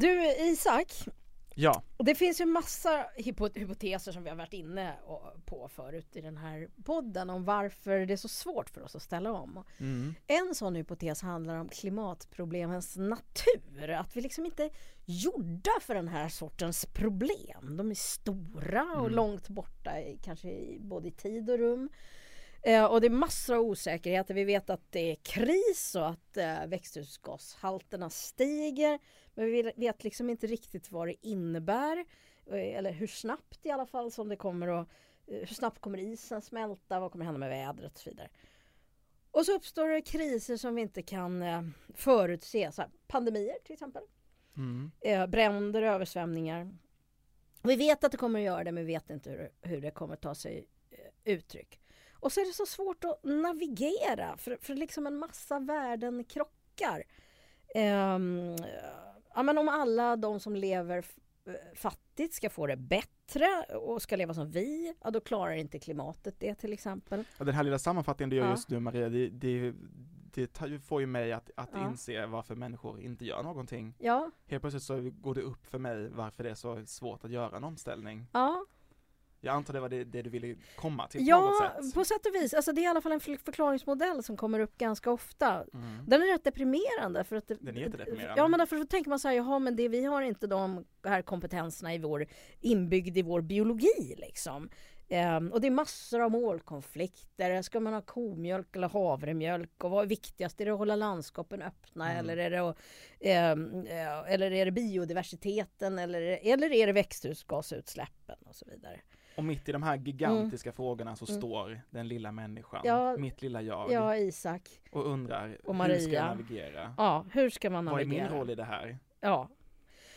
Du Isak, Ja, det finns ju massa hypo- hypoteser som vi har varit inne på förut i den här podden om varför det är så svårt för oss att ställa om. mm. En sån hypotes handlar om klimatproblemens natur. Att vi liksom inte är gjorda för den här sortens problem. De är stora och Mm. långt borta, kanske både i tid och rum. Eh, och det är massor av osäkerheter. Vi vet att det är kris och att eh, växthusgashalterna stiger. Men vi vet liksom inte riktigt vad det innebär. eh, Eller hur snabbt i alla fall som det kommer att... Hur snabbt kommer isen smälta? Vad kommer hända med vädret och så vidare. Och så uppstår det kriser som vi inte kan eh, förutse. Så här, pandemier till exempel. Mm. Eh, bränder, översvämningar. Vi vet att det kommer att göra det men vi vet inte hur, hur det kommer att ta sig eh, uttryck. Och så är det så svårt att navigera för, för liksom en massa värden krockar. Ehm, ja, men om alla de som lever eh, fattigt ska få det bättre och ska leva som vi, ja då klarar inte klimatet det till exempel. Ja, den här lilla sammanfattningen du gör Ja. just nu Maria, det, det, det får ju mig att, att Ja. inse varför människor inte gör någonting. Ja, Helt plötsligt så går det upp för mig varför det är så svårt att göra en omställning. ja Jag antar det var det, det du ville komma till på Ja, något sätt. på sätt och vis. Alltså, det är i alla fall en för- förklaringsmodell som kommer upp ganska ofta. Mm. Den är rätt deprimerande. För att det, Den är jättedeprimerande. Ja, men därför så tänker man så här, jaha, men det, vi har inte de här kompetenserna i vår, inbyggd i vår biologi liksom. Ehm, och det är massor av målkonflikter. Ska man ha komjölk eller havremjölk? Och vad är viktigast? Är det att hålla landskapen öppna Mm. eller, är det att, eh, eller är det biodiversiteten eller, eller är det växthusgasutsläppen och så vidare? Och mitt i de här gigantiska frågorna så Mm. står den lilla människan, Ja. mitt lilla jag, Ja, Isak. och undrar Och hur ska jag navigera? Ja, hur ska man Vad är navigera? min roll i det här? Ja.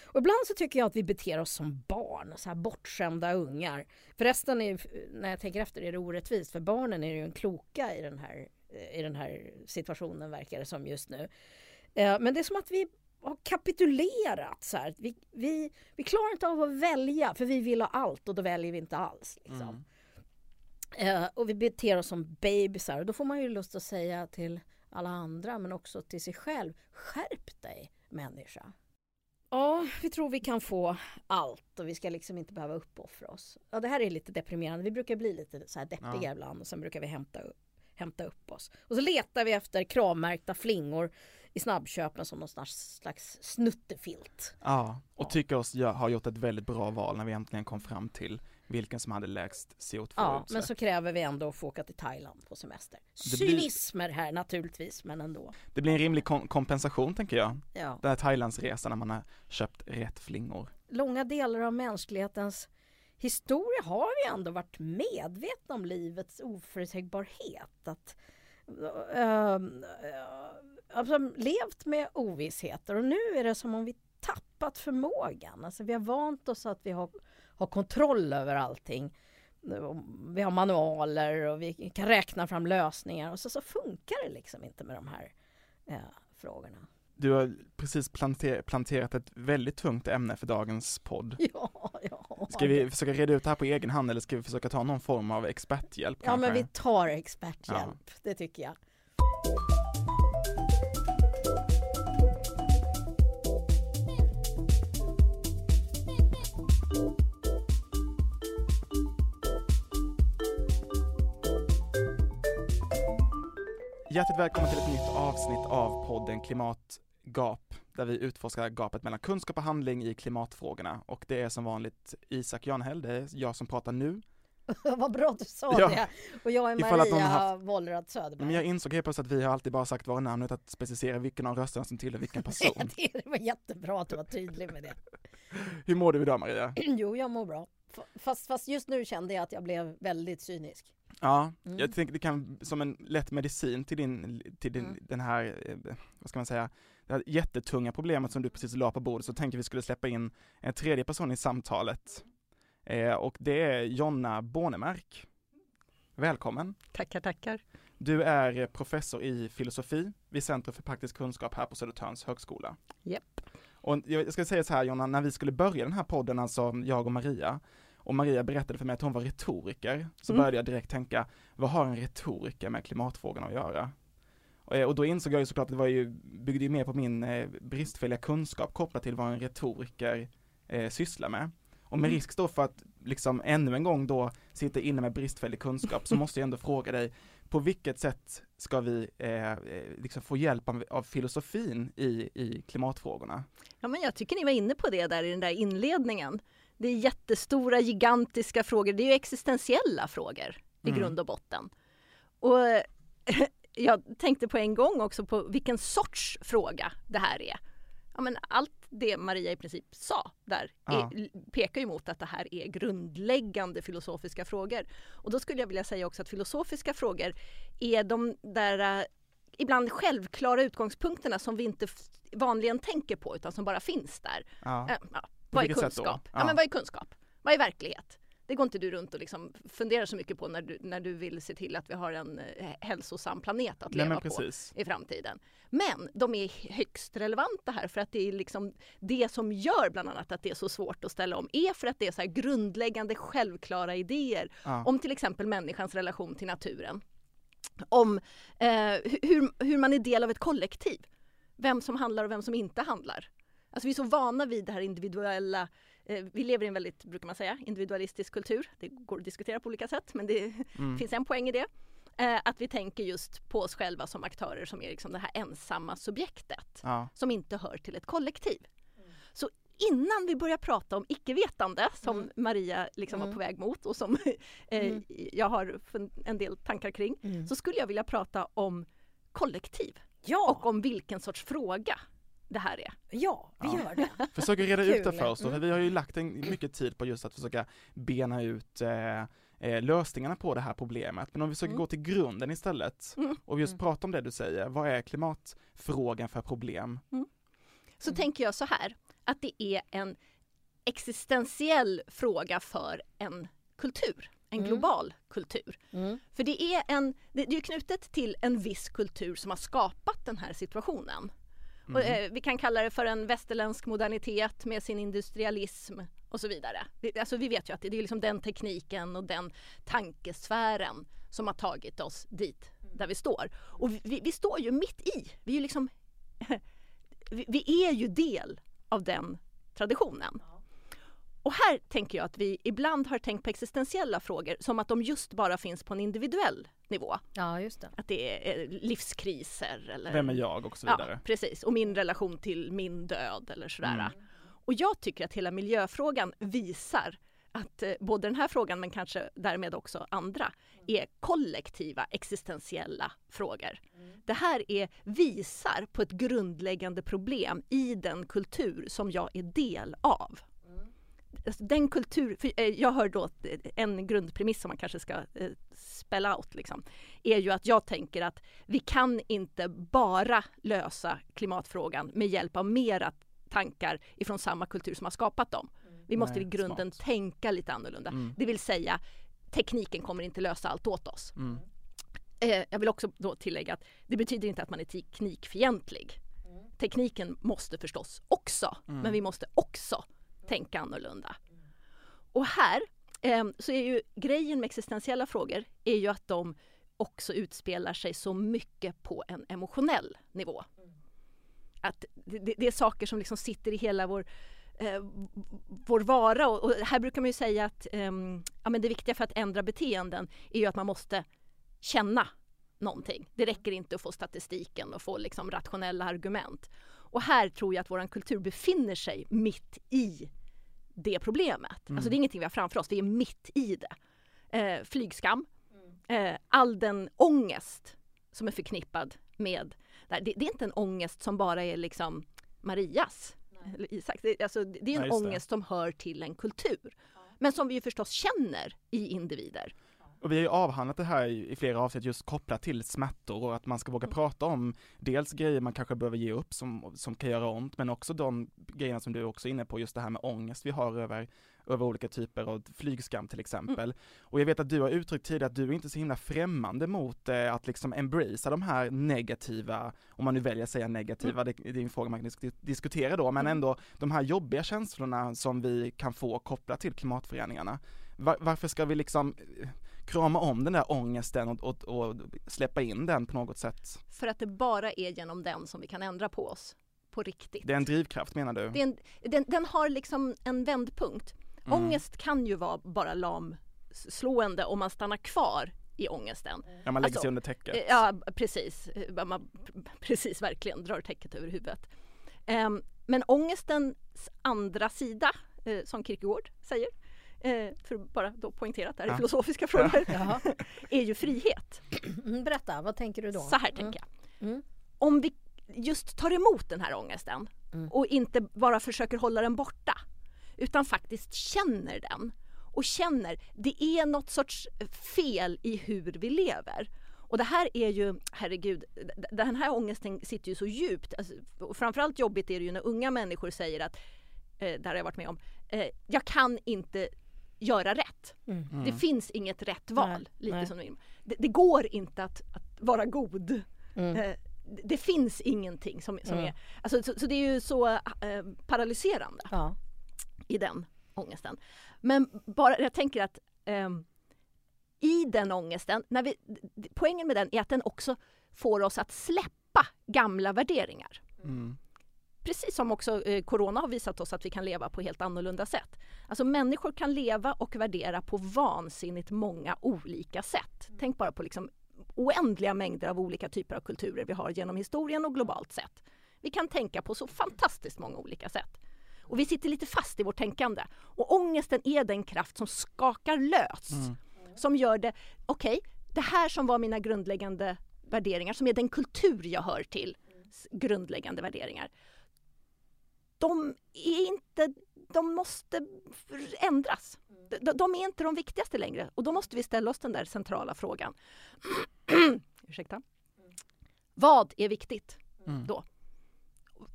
Och ibland så tycker jag att vi beter oss som barn, så här bortskämda ungar. Förresten, är, när jag tänker efter, är det orättvist. För barnen är ju en kloka i den här, i den här situationen, verkar det som just nu. Eh, Men det är som att vi har kapitulerat. Så här. Vi, vi, vi klarar inte av att välja, för vi vill ha allt och då väljer vi inte alls. Liksom. Mm. Eh, och vi beter oss som bebisar. Och då får man ju lust att säga till alla andra, men också till sig själv. Skärp dig människa. Ja, vi tror vi kan få allt och vi ska liksom inte behöva uppoffra oss. Ja, det här är lite deprimerande. Vi brukar bli lite så här deppiga Ja. ibland och sen brukar vi hämta upp, hämta upp oss. Och så letar vi efter kravmärkta flingor i snabbköpen som någon slags, slags snuttefilt. Ja, och Ja. tycker oss gö- ha gjort ett väldigt bra val när vi äntligen kom fram till vilken som hade lägst CO2-utsläpp. Ja, men så kräver vi ändå att få åka till Thailand på semester. Det blir- Cynismer här naturligtvis, men ändå. Det blir en rimlig kom- kompensation tänker jag. Ja. Den här Thailandsresan när man har köpt rätt flingor. Långa delar av mänsklighetens historia har vi ändå varit medvetna om livets oförutsägbarhet. Att, ehm, eh, alltså, levt med ovissheter och nu är det som om vi tappat förmågan. Alltså, vi har vant oss att vi har, har kontroll över allting. Vi har manualer och vi kan räkna fram lösningar och så, så funkar det liksom inte med de här eh, frågorna. Du har precis planter- planterat ett väldigt tungt ämne för dagens podd. Ja, ja. Ska vi försöka reda ut det här på egen hand eller ska vi försöka ta någon form av experthjälp Ja kanske? men vi tar experthjälp, det tycker jag. Hjärtligt välkommen till ett nytt avsnitt av podden Klimatgap, där vi utforskar gapet mellan kunskap och handling i klimatfrågorna. Och det är som vanligt Isak Janhäll, det är jag som pratar nu. Vad bra att du sa Ja. det. Och jag är Maria Wollratz Söderberg. Men jag insåg helt plötsligt att vi har alltid bara sagt våra namn utan att specificera vilken av rösterna som tillhör vilken person. det var jättebra att du var tydlig med det. Hur mår du idag Maria? Jo, jag mår bra. Fast, fast just nu kände jag att jag blev väldigt cynisk. Ja, Mm. jag tänker det kan, som en lätt medicin till din, till din, Mm. den här, eh, vad ska man säga, det här jättetunga problemet som du precis la på bordet, så tänker vi skulle släppa in en tredje person i samtalet. Eh, och det är Jonna Bornemark. Välkommen! Tackar, tackar. Du är professor i filosofi vid Centrum för praktisk kunskap här på Södertörns högskola. Japp. Och jag jag ska säga så här Jonna, när vi skulle börja den här podden, alltså jag och Maria, och Maria berättade för mig att hon var retoriker, så Mm. började jag direkt tänka, vad har en retoriker med klimatfrågan att göra? Eh, och då insåg jag ju såklart att det var ju, byggde ju mer på min eh, bristfälliga kunskap kopplat till vad en retoriker eh, sysslar med. Och med Mm. risk då för att liksom ännu en gång då sitta inne med bristfällig kunskap så måste jag ändå fråga dig, på vilket sätt ska vi eh, eh, liksom få hjälp av, av filosofin i, i klimatfrågorna? Ja, men jag tycker ni var inne på det där i den där inledningen. Det är jättestora, gigantiska frågor. Det är ju existentiella frågor i Mm. grund och botten. Och jag tänkte på en gång också på vilken sorts fråga det här är. Ja, men allt det Maria i princip sa där Ja. är, pekar ju mot att det här är grundläggande filosofiska frågor. Och då skulle jag vilja säga också att filosofiska frågor är de där eh, ibland självklara utgångspunkterna som vi inte vanligen tänker på utan som bara finns där. Ja. Äh, ja, vad är kunskap? Ja. Ja. men vad är kunskap? Vad är verklighet? Det går inte du runt och liksom funderar så mycket på när du, när du vill se till att vi har en eh, hälsosam planet att Nej leva men på i framtiden. Men de är högst relevanta här för att det är liksom det som gör bland annat att det är så svårt att ställa om är för att det är så grundläggande självklara idéer Ja. om till exempel människans relation till naturen. Om eh, hur, hur man är del av ett kollektiv. Vem som handlar och vem som inte handlar. Alltså vi är så vana vid det här individuella eh, vi lever i en väldigt, brukar man säga, individualistisk kultur. Det går att diskutera på olika sätt men det Mm. finns en poäng i det. Eh, att vi tänker just på oss själva som aktörer som är liksom det här ensamma subjektet Ja. som inte hör till ett kollektiv. Så innan vi börjar prata om icke-vetande som Mm. Maria liksom var Mm. på väg mot och som eh, Mm. jag har en del tankar kring Mm. så skulle jag vilja prata om kollektiv Ja, och om vilken sorts fråga det här är. ja, vi Ja. gör det. Försöker reda ut det Kul. för oss då, för Mm. vi har ju lagt en, mycket tid på just att försöka bena ut eh, eh, lösningarna på det här problemet. Men om vi försöker Mm. gå till grunden istället Mm. och just Mm. prata om det du säger, vad är klimatfrågan för problem? Så Mm. tänker jag så här att det är en existentiell fråga för en kultur, en Mm. global kultur. Mm. För det är, en, det det är knutet till en viss kultur som har skapat den här situationen. Mm. Och, eh, vi kan kalla det för en västerländsk modernitet med sin industrialism och så vidare. Alltså, vi vet ju att det, det är liksom den tekniken och den tankesfären som har tagit oss dit där vi står. Och vi, vi, vi står ju mitt i. Vi är ju liksom vi, vi är ju del av den traditionen. Och här tänker jag att vi ibland har tänkt på existentiella frågor som att de just bara finns på en individuell nivå. Ja, just det. Att det är eh, livskriser eller Vem är jag och så Ja, vidare. precis. Och min relation till min död eller sådär. Mm. Och jag tycker att hela miljöfrågan visar att eh, både den här frågan men kanske därmed också andra är kollektiva existentiella frågor. Det här är, visar på ett grundläggande problem i den kultur som jag är del av. Alltså den kultur, för eh, jag hör då att, eh, en grundpremiss som man kanske ska eh, spell out liksom, är ju att jag tänker att vi kan inte bara lösa klimatfrågan med hjälp av mera tankar ifrån samma kultur som har skapat dem. Vi måste Nej, i grunden smart. tänka lite annorlunda. Mm. Det vill säga tekniken kommer inte lösa allt åt oss. Mm. Eh, jag vill också då tillägga att det betyder inte att man är teknikfientlig. Tekniken måste förstås också, Mm. men vi måste också tänka annorlunda. Och här eh, så är ju grejen med existentiella frågor är ju att de också utspelar sig så mycket på en emotionell nivå. Att det, det, är saker som liksom sitter i hela vår eh, vår vara och, och här brukar man ju säga att ehm, ja, men det viktiga för att ändra beteenden är ju att man måste känna någonting. Det räcker inte att få statistiken och få liksom rationella argument. Och här tror jag att vår kultur befinner sig mitt i det problemet. Mm. Alltså det är ingenting vi har framför oss, vi är mitt i det. Eh, flygskam, eh, all den ångest som är förknippad med det, här. det, det är inte en ångest som bara är liksom Marias eller Isaks. Det, alltså, det är Nej, en det. ångest som hör till en kultur. Men som vi ju förstås känner i individer. Och vi har ju avhandlat det här i i flera avsnitt just kopplat till smärtor och att man ska våga Mm. prata om dels grejer man kanske behöver ge upp som, som kan göra ont, men också de grejerna som du också är inne på, just det här med ångest vi har över, över olika typer av flygskam till exempel. Mm. Och jag vet att du har uttryckt tidigare att du är inte så himla främmande mot eh, att liksom embracea de här negativa, om man nu väljer att säga negativa, det, det är en fråga man kan disk- diskutera då, men Mm. ändå de här jobbiga känslorna som vi kan få kopplat till klimatförändringarna. Var, varför ska vi liksom krama om den där ångesten och, och, och släppa in den på något sätt? För att det bara är genom den som vi kan ändra på oss på riktigt. Det är en drivkraft menar du? Det är en, den, den har liksom en vändpunkt. Mm. Ångest kan ju vara bara lamslående om man stannar kvar i ångesten. Ja, man lägger Alltså, sig under täcket. Eh, Ja, precis. Man, precis, verkligen. Drar täcket över huvudet. Ehm, men ångestens andra sida, eh, som Kierkegaard säger, eh, för att bara då poängtera att det här är Ja. filosofiska frågor, Jaha. är ju frihet. Mm, Berätta, vad tänker du då? Så här Mm. tänker jag. Mm. Om vi just tar emot den här ångesten Mm. och inte bara försöker hålla den borta utan faktiskt känner den och känner det är något sorts fel i hur vi lever. Och det här är ju, herregud, den här ångesten sitter ju så djupt. Alltså, och framförallt jobbigt är det ju när unga människor säger att, eh, det har jag varit med om, eh, jag kan inte göra rätt. Mm. Det finns inget rätt val. Nej, lite nej. som det, det går inte att, att vara god. Mm. Eh, det- det finns ingenting som, som Mm. är... Alltså, så, så det är ju så eh, paralyserande Ja. i den ångesten. Men bara, jag tänker att ehm, i den ångesten, när vi, poängen med den är att den också får oss att släppa gamla värderingar. Mm. Precis som också eh, Corona har visat oss att vi kan leva på helt annorlunda sätt. Alltså människor kan leva och värdera på vansinnigt många olika sätt. Tänk bara på liksom oändliga mängder av olika typer av kulturer vi har genom historien och globalt sett. Vi kan tänka på så fantastiskt många olika sätt. Och vi sitter lite fast i vårt tänkande. Och ångesten är den kraft som skakar lös. Mm. Som gör det, okej, det här som var mina grundläggande värderingar, som är den kultur jag hör till, grundläggande värderingar. De är inte, de måste ändras. De, de är inte de viktigaste längre och då måste vi ställa oss den där centrala frågan. Ursäkta. Vad är viktigt? Mm. då.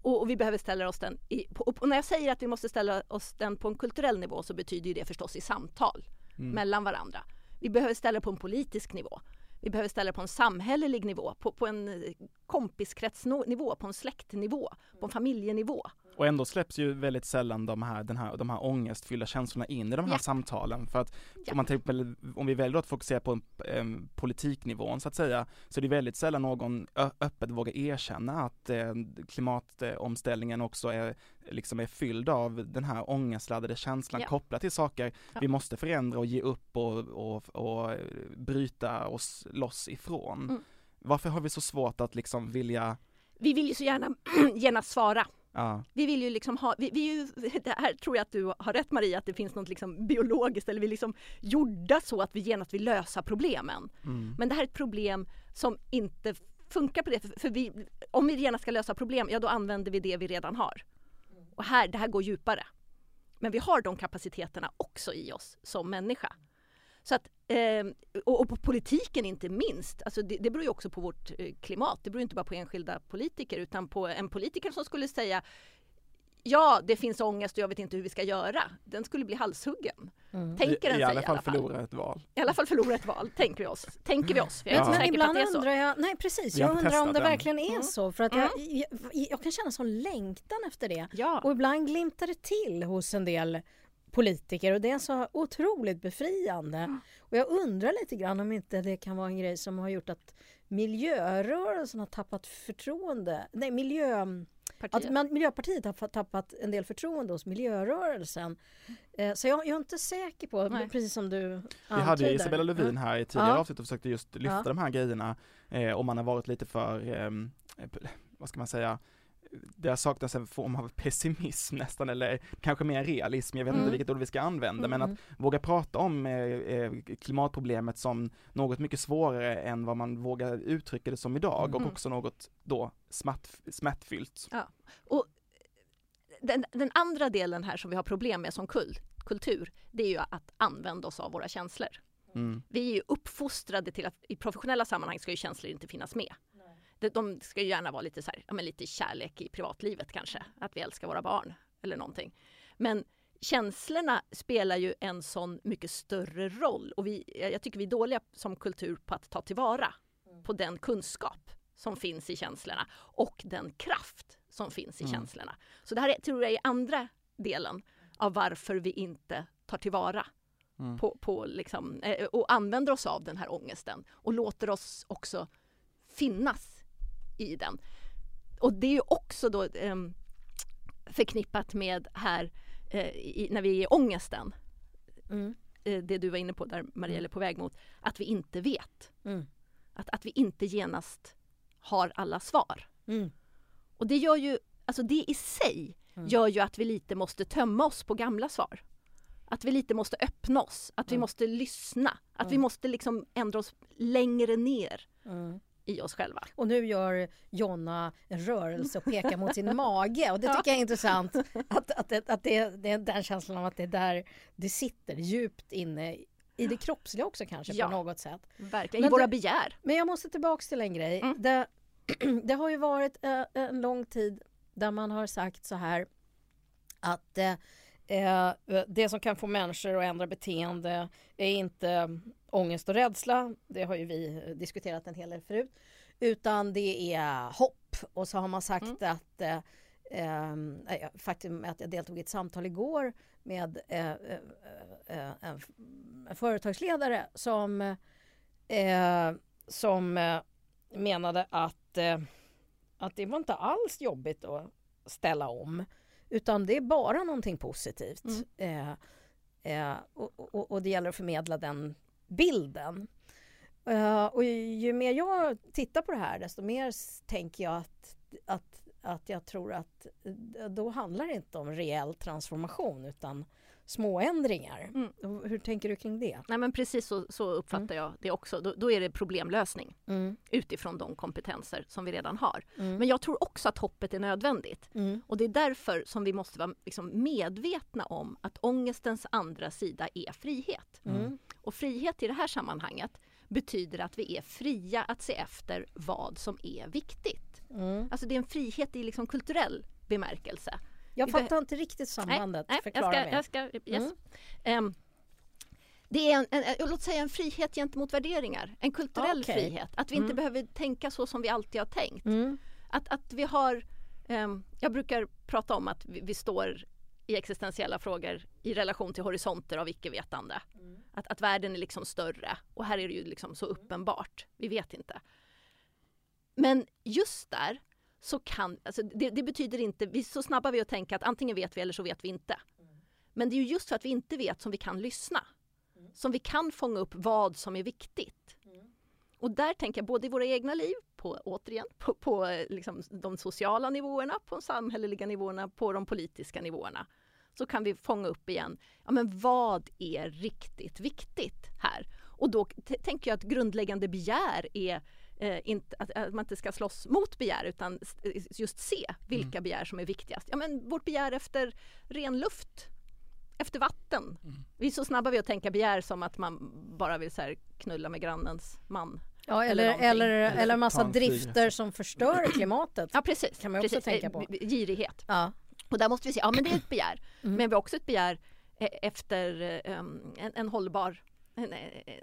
Och, och vi behöver ställa oss den i, på, och när jag säger att vi måste ställa oss den på en kulturell nivå så betyder det förstås i samtal Mm. mellan varandra. Vi behöver ställa på en politisk nivå. Vi behöver ställa på en samhällelig nivå, på, på en eh, kompiskretsnivå, på en släktnivå, på en familjenivå. Och ändå släpps ju väldigt sällan de här, den här, de här ångestfyllda känslorna in i de här Ja. samtalen. För att Ja. om, man till om vi väljer att fokusera på en, politiknivån så att säga, så är det väldigt sällan någon öppet vågar erkänna att eh, klimatomställningen också är, liksom är fylld av den här ångestladdade känslan Ja. kopplat till saker vi måste förändra och ge upp och, och, och bryta oss loss ifrån. Mm. Varför har vi så svårt att liksom vilja, Vi vill ju så gärna genast svara. Ja, Vi vill ju liksom ha, vi, vi ju, det här tror jag att du har rätt Maria, att det finns något liksom biologiskt, eller vi är liksom gjorda så att vi genast vill lösa problemen. mm, Men det här är ett problem som inte funkar på det, för, för vi, om vi gärna ska lösa problem, ja då använder vi det vi redan har. Och här, det här går djupare. Men vi har de kapaciteterna också i oss som människa. Så att, eh, och, och på politiken inte minst, alltså det, det beror ju också på vårt eh, klimat. Det beror inte bara på enskilda politiker utan på en politiker som skulle säga Ja, det finns ångest och jag vet inte hur vi ska göra. Den skulle bli halshuggen. Mm. Tänker den i, sig i alla fall i alla fall. förlora ett val. I alla fall förlora ett val, tänker vi oss. Tänker vi oss. För jag är Ja. inte Men ibland det är så. undrar jag, nej precis, jag undrar om det än. verkligen är Mm. så för att jag, jag, jag kan känna sån längtan efter det. Ja. Och ibland glimtar det till hos en del politiker och det är så otroligt befriande. Mm. Och jag undrar lite grann om inte det kan vara en grej som har gjort att miljörörelsen har tappat förtroende. Nej, miljö... Att Partiet. man, Miljöpartiet har fått- tappat en del förtroende hos miljörörelsen. Eh, så jag, jag är inte säker på, Nej. precis som du Vi hade antyder. Isabella Lövin här i tidigare Ja. avsnitt och försökte just lyfta Ja. de här grejerna eh, om man har varit lite för, ehm, eh, vad ska man säga, det har saknats en form av pessimism nästan eller kanske mer realism, jag vet Mm. inte vilket ord vi ska använda, men att Mm. våga prata om eh, eh, klimatproblemet som något mycket svårare än vad man vågar uttrycka det som idag och Mm. också något då smärtfyllt. den, den andra delen här som vi har problem med som kul, kultur, det är ju att använda oss av våra känslor. Mm. Vi är ju uppfostrade till att i professionella sammanhang ska ju känslor inte finnas med. De, de ska ju gärna vara lite så här, ja men lite kärlek i privatlivet kanske, att vi älskar våra barn eller någonting. Men känslorna spelar ju en sån mycket större roll och vi, jag tycker vi är dåliga som kultur på att ta tillvara på den kunskap som finns i känslorna och den kraft som finns i Mm. känslorna. Så det här är, tror jag är andra delen av varför vi inte tar tillvara Mm. på, på liksom, eh, och använder oss av den här ångesten och låter oss också finnas i den. Och det är ju också då eh, förknippat med här eh, i, när vi är i ångesten, Mm. eh, det du var inne på där Marielle är på väg mot, att vi inte vet. Mm. Att, att vi inte genast har alla svar. Mm. Och det gör ju, alltså det i sig Mm. gör ju att vi lite måste tömma oss på gamla svar. Att vi lite måste öppna oss, att vi Mm. måste lyssna, att vi Mm. måste liksom ändra oss längre ner Mm. I oss själva. Och nu gör Jonna en rörelse och pekar mot sin mage och det tycker jag är intressant. Att, att, det, att det, det är den känslan av att det är där det sitter djupt inne i det kroppsliga också kanske Ja. på något sätt. Verkligen, Men i våra det- begär. Men jag måste tillbaks till en grej. Mm. Det, det har ju varit eh, en lång tid där man har sagt så här att eh, eh, det som kan få människor att ändra beteende är inte ångest och rädsla. Det har ju vi eh, diskuterat en hel del förut. Utan det är hopp. Och så har man sagt Mm. att eh, eh, faktum är att jag deltog i ett samtal igår med eh, eh, eh, en, en företagsledare som som menade att, att det var inte alls jobbigt att ställa om utan det är bara någonting positivt. Eh, och, och, och det gäller att förmedla den bilden. Eh, och ju mer jag tittar på det här desto mer tänker jag att, att, att jag tror att eh, då handlar det inte om reell transformation utan små ändringar. Mm. Hur tänker du kring det? Nej men precis så, så uppfattar jag det också. Då, då är det problemlösning Mm. utifrån de kompetenser som vi redan har. Mm. Men jag tror också att hoppet är nödvändigt. Mm. Och det är därför som vi måste vara liksom medvetna om att ångestens andra sida är frihet. Och frihet i det här sammanhanget betyder att vi är fria att se efter vad som är viktigt. Mm. Alltså det är en frihet i liksom kulturell bemärkelse. Jag fattar inte riktigt sambandet. Nej, jag Förklara ska, mer. jag ska, yes. Mm. Ehm, det är en, en, en, låt säga en frihet gentemot värderingar, en kulturell Okej. frihet. Att vi inte Mm. behöver tänka så som vi alltid har tänkt. Mm. Att, att vi har, ehm, jag brukar prata om att vi, vi står i existentiella frågor i relation till horisonter av icke-vetande. Att, att världen är liksom större och här är det ju liksom så uppenbart, vi vet inte. Men just där så kan, alltså det, det betyder inte, vi är så snabba vi att tänka att antingen vet vi eller så vet vi inte. Men det är ju just för att vi inte vet som vi kan lyssna. Som vi kan fånga upp vad som är viktigt. Och där tänker jag både i våra egna liv, på, återigen, på, på liksom de sociala nivåerna, på de samhälleliga nivåerna, på de politiska nivåerna. Så kan vi fånga upp igen, ja men vad är riktigt viktigt här? Och då tänker jag att grundläggande begär är eh, inte, att, att man inte ska slåss mot begär utan just se vilka begär som är viktigast. Ja men vårt begär efter ren luft, efter vatten. Vi är så snabba vid att tänka begär som att man bara vill så knulla med grannens man. Ja, eller eller, eller, eller massa drifter som förstör klimatet. Ja precis. Kan man också precis. tänka Eh, på. b- Girighet. Ja. Och där måste vi se, ja men det är ett begär. Mm. Men vi har också ett begär eh, efter eh, um, en, en hållbar en, eh,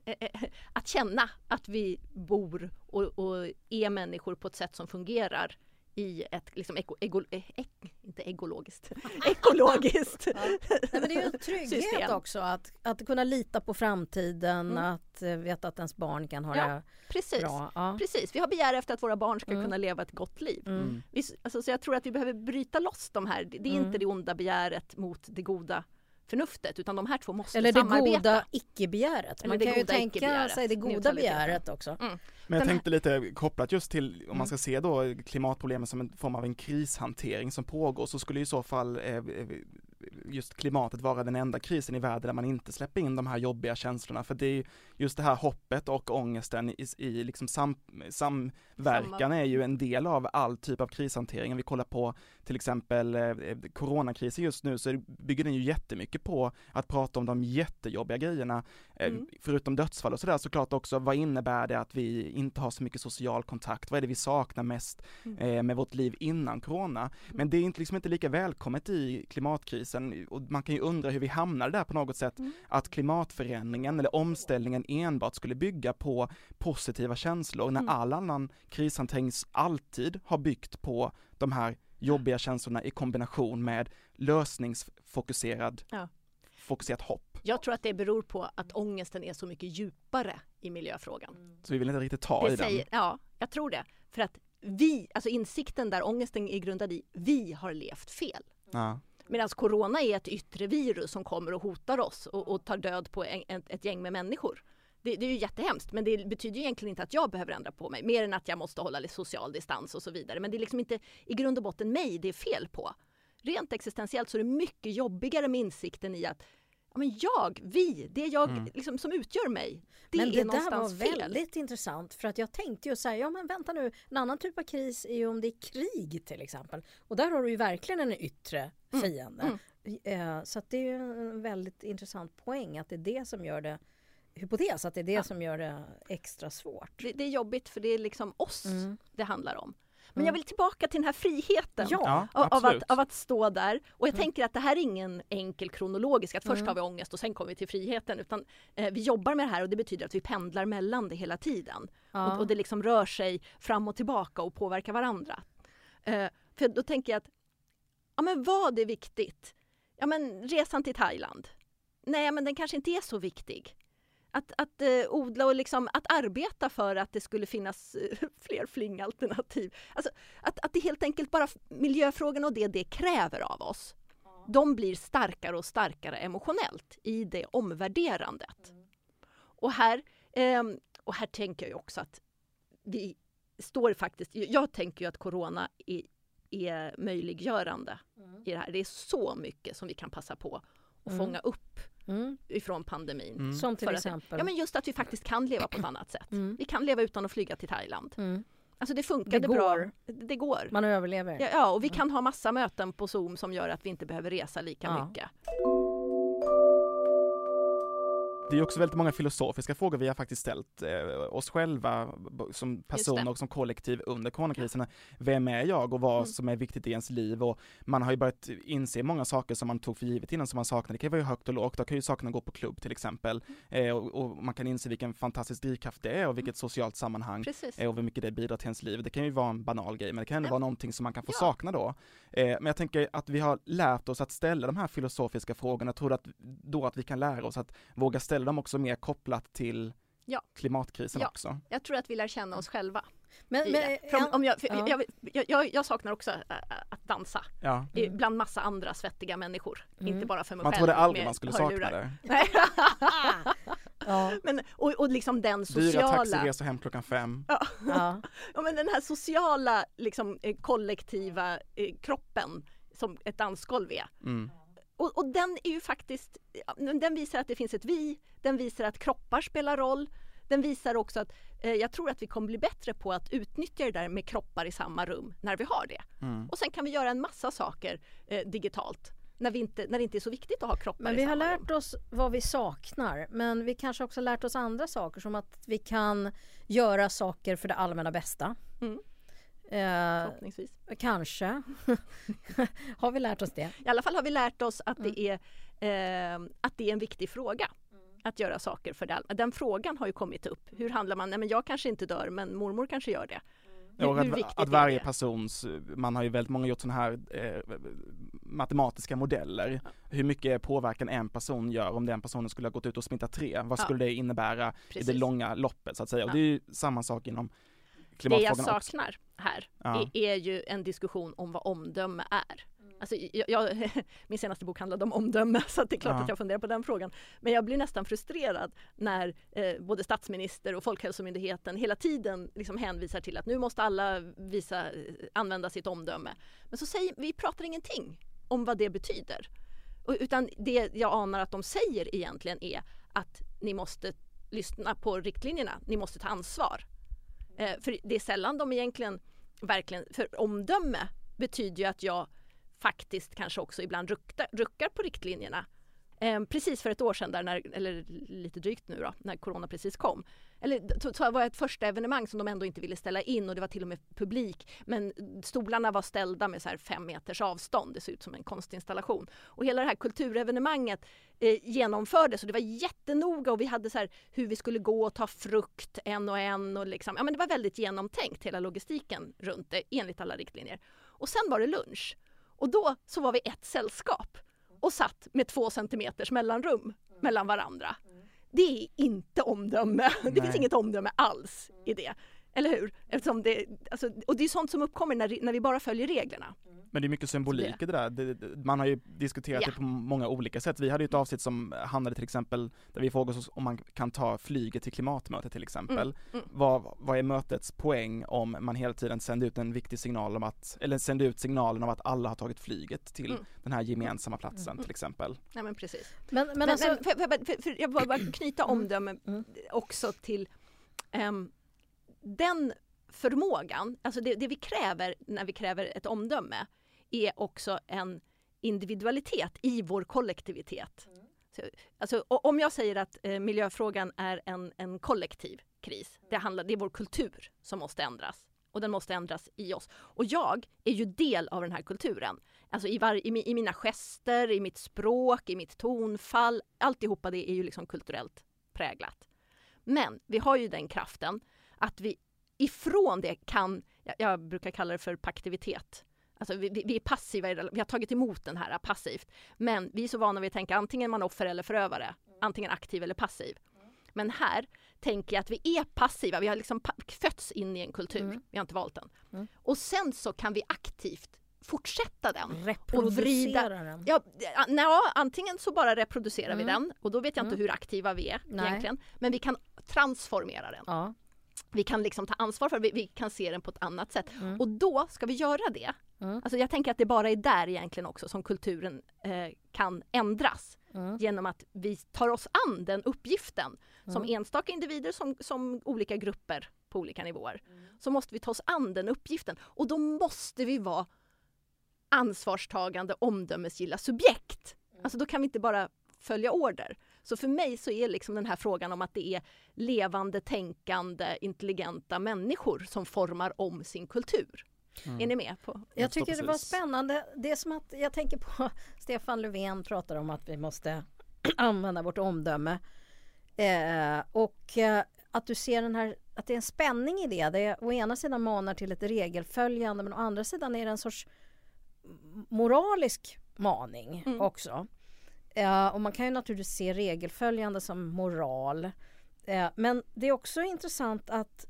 eh, eh, att känna att vi bor och, och är människor på ett sätt som fungerar i ett liksom eko, ego, eh, ek, inte ekologiskt, ekologiskt. Nej, men det är ju en trygghet System. också att, att kunna lita på framtiden, Mm. att eh, veta att ens barn kan ha Ja, det Precis. bra. Ja. Precis, vi har begär efter att våra barn ska Mm. kunna leva ett gott liv. Mm. Vi, alltså, så jag tror att vi behöver bryta loss de här. Det det är Mm. inte det onda begäret mot det goda förnuftet utan de här två måste Eller det samarbeta. goda icke-begäret. Eller Man det kan ju tänka sig det goda begäret också. Men jag tänkte lite kopplat just till, om Mm. man ska se då klimatproblemen som en form av en krishantering som pågår, så skulle i så fall eh, eh, just klimatet vara den enda krisen i världen där man inte släpper in de här jobbiga känslorna. För det är ju just det här hoppet och ångesten i, i liksom sam, samverkan Samma. är ju en del av all typ av krishantering. Om vi kollar på till exempel eh, coronakrisen just nu så bygger den ju jättemycket på att prata om de jättejobbiga grejerna. Eh, Mm. Förutom dödsfall och sådär såklart också, vad innebär det att vi inte har så mycket social kontakt? Vad är det vi saknar mest Mm. eh, med vårt liv innan corona? Men det är inte, liksom inte lika välkommet i klimatkrisen och man kan ju undra hur vi hamnade där på något sätt, Mm. att klimatförändringen eller omställningen enbart skulle bygga på positiva känslor när Mm. all annan krishantering alltid har byggt på de här jobbiga känslorna i kombination med lösningsfokuserad Ja. fokuserat hopp. Jag tror att det beror på att ångesten är så mycket djupare i miljöfrågan. Så vi vill inte riktigt ta Det i säger, den. ja, jag tror det. För att vi, alltså insikten där ångesten är grundad i, vi har levt fel. Ja. Medan corona är ett yttre virus som kommer och hotar oss och, och tar död på en, ett, ett gäng med människor. Det, det är ju jättehemskt men det betyder ju egentligen inte att jag behöver ändra på mig mer än att jag måste hålla lite social distans och så vidare. Men det är liksom inte i grund och botten mig det är fel på. Rent existentiellt så är det mycket jobbigare med insikten i att ja, men jag, vi, det jag Mm. liksom, som utgör mig, det men är det där någonstans var fel. väldigt intressant för att jag tänkte ju så här, ja men vänta nu, en annan typ av kris är ju om det är krig till exempel. Och där har du ju verkligen en yttre Mm, fiende. Eh, Så att det är ju en väldigt intressant poäng att det är det som gör det hypotes, att det är det Ja. som gör det extra svårt. Det, det är jobbigt för det är liksom oss Mm. det handlar om. Men Mm. jag vill tillbaka till den här friheten. Ja, Av, av, att, av att stå där. Och jag Mm. tänker att det här är ingen enkel kronologisk, att först Mm. har vi ångest och sen kommer vi till friheten. Utan eh, vi jobbar med det här och det betyder att vi pendlar mellan det hela tiden. ja. Och, och det liksom rör sig fram och tillbaka och påverkar varandra. Eh, för då tänker jag att, ja men vad är viktigt? Ja men resan till Thailand. Nej men den kanske inte är så viktig. Att, att eh, odla och liksom, att arbeta för att det skulle finnas eh, fler flingalternativ. Alltså, att, att det helt enkelt bara miljöfrågorna och det det kräver av oss. De blir starkare och starkare emotionellt i det omvärderandet. Och här, ehm, och här tänker jag ju också att vi står faktiskt, jag tänker ju att corona är, är möjliggörande i det här. Det är så mycket som vi kan passa på att Mm. fånga upp Mm. ifrån pandemin. Mm. Som till För att- exempel. Ja men just att vi faktiskt kan leva på ett annat sätt. Mm. Vi kan leva utan att flyga till Thailand. Mm. Alltså det funkade Det bra. går. Det går. Man överlever. Ja, ja, och vi kan ha massa möten på Zoom som gör att vi inte behöver resa lika Ja. mycket. Det är också väldigt många filosofiska frågor vi har faktiskt ställt eh, oss själva som personer och som kollektiv under coronakrisen. Vem är jag och vad Mm. som är viktigt i ens liv och man har ju börjat inse många saker som man tog för givet innan som man saknade. Det kan ju vara högt och lågt, då kan ju sakna gå på klubb till exempel eh, och, och man kan inse vilken fantastisk drivkraft det är och vilket socialt sammanhang eh, och hur mycket det bidrar till ens liv. Det kan ju vara en banal grej men det kan ändå vara någonting som man kan få Ja. sakna då. Eh, men jag tänker att vi har lärt oss att ställa de här filosofiska frågorna, jag tror att då att vi kan lära oss att våga ställa dem också mer kopplat till Ja. klimatkrisen Ja. också. Jag tror att vi lär känna oss själva. Men, men. För om, jag, ja. jag, jag, jag, saknar också att dansa Ja. i- Mm. bland massa andra svettiga människor. Mm. Inte bara för mig Man själv. trodde aldrig man skulle hörlurar. sakna det. Nej. ja, men, och, och liksom den Dyra sociala, taxiresor hem klockan fem. ja. ja, men den här sociala liksom, eh, kollektiva eh, kroppen som ett dansgolv är. Mm. Och, och den är ju faktiskt, den visar att det finns ett vi, den visar att kroppar spelar roll. Den visar också att eh, jag tror att vi kommer bli bättre på att utnyttja det där med kroppar i samma rum när vi har det. Mm. Och sen kan vi göra en massa saker eh, digitalt när, vi inte, när det inte är så viktigt att ha kroppar Men i vi har lärt rum. oss vad vi saknar. Men vi kanske också lärt oss andra saker som att vi kan göra saker för det allmänna bästa. Mm. Eh, Förhoppningsvis. kanske. har vi lärt oss det? I alla fall har vi lärt oss att, Mm. det, är, eh, att det är en viktig fråga. Att göra saker för det allmänna. Den frågan har ju kommit upp. Hur handlar man? Nej men jag kanske inte dör men mormor kanske gör det. Hur, Och hur viktigt att, att varje persons, man har ju väldigt många gjort sådana här eh, matematiska modeller. Hur mycket påverkan en person gör om den personen skulle ha gått ut och smittat tre. Vad Ja. skulle det innebära i Precis. det långa loppet så att säga. Och Ja. det är ju samma sak inom Det jag klimatfrågan också. saknar här Ja. är, är ju en diskussion om vad omdöme är. Alltså, jag, jag, min senaste bok handlade om omdöme så att det är klart Ja. att jag funderar på den frågan. Men jag blir nästan frustrerad när eh, både statsminister och Folkhälsomyndigheten hela tiden liksom hänvisar till att nu måste alla visa, använda sitt omdöme. Men så säger vi pratar ingenting om vad det betyder. Och, utan det jag anar att de säger egentligen är att ni måste lyssna på riktlinjerna, ni måste ta ansvar. Eh, för det är sällan de egentligen verkligen, för omdöme betyder ju att jag faktiskt kanske också ibland ruckar, ruckar på riktlinjerna. Eh, precis för ett år sedan, där när, eller lite drygt nu då, när corona precis kom. Eller det var ett första evenemang som de ändå inte ville ställa in och det var till och med publik. Men stolarna var ställda med så här fem meters avstånd. Det såg ut som en konstinstallation. Och hela det här kulturevenemanget eh, genomfördes och det var jättenoga och vi hade så här hur vi skulle gå och ta frukt en och en och liksom, ja men det var väldigt genomtänkt hela logistiken runt det enligt alla riktlinjer. Och sen var det lunch och då så var vi ett sällskap och satt med två centimeters mellanrum mellan varandra. Det är inte omdöme. Det Nej. finns inget omdöme alls i det. Eller hur? Eftersom det, alltså, och det är sånt som uppkommer när, när vi bara följer reglerna. Men det är mycket symbolik i det där. Det, det, man har ju diskuterat Ja. det på många olika sätt. Vi hade ju ett avsnitt som handlade till exempel, där vi frågade oss om man kan ta flyget till klimatmötet till exempel. mm. Vad, vad är mötets poäng om man hela tiden sänder ut en viktig signal om att, eller sänder ut signalen av att alla har tagit flyget till Mm. den här gemensamma platsen till exempel. Nej men precis. Men, men, Men, alltså, men, för, för, för, för, jag vill bara knyta omdöme Mm. också till ehm, den förmågan, alltså det, det vi kräver när vi kräver ett omdöme är också en individualitet i vår kollektivitet. Så, alltså, om jag säger att eh, miljöfrågan är en, en kollektiv kris, det, handlar, det är vår kultur som måste ändras och den måste ändras i oss. Och jag är ju del av den här kulturen. Alltså i, var, i, i mina gester, i mitt språk, i mitt tonfall. Alltihopa det är ju liksom kulturellt präglat. Men vi har ju den kraften att vi ifrån det kan, jag, jag brukar kalla det för paktivitet. Alltså vi, vi vi är passiva, vi har tagit emot den här passivt. Men vi är så vana vid att tänka antingen man offer eller förövare. Antingen aktiv eller passiv. Men här tänker jag att vi är passiva, vi har liksom fötts in i en kultur, Mm. vi har inte valt den. Mm. Och sen så kan vi aktivt fortsätta den. reproducera den. Ja, ja, antingen så bara reproducerar vi Mm. den och då vet jag inte Mm. hur aktiva vi är Nej. egentligen. Men vi kan transformera den. Ja. Vi kan liksom ta ansvar för vi, vi kan se den på ett annat sätt. Mm. Och då ska vi göra det. Mm. Alltså jag tänker att det bara är där egentligen också som kulturen eh, kan ändras. Mm. Genom att vi tar oss an den uppgiften. Som Mm. enstaka individer, som, som olika grupper på olika nivåer. Så måste vi ta oss an den uppgiften. Och då måste vi vara ansvarstagande, omdömesgilla subjekt. Alltså då kan vi inte bara följa order. Så för mig så är liksom den här frågan om att det är levande, tänkande, intelligenta människor som formar om sin kultur. Mm. Är ni med? på? Jag tycker det var spännande. Det är som att jag tänker på Stefan Löfven pratar om att vi måste använda vårt omdöme. Eh, och eh, att du ser den här, att det är en spänning i det. Det är, å ena sidan manar till ett regelföljande men å andra sidan är det en sorts moralisk maning Mm. också. Eh, och man kan ju naturligtvis se regelföljande som moral. Eh, men det är också intressant att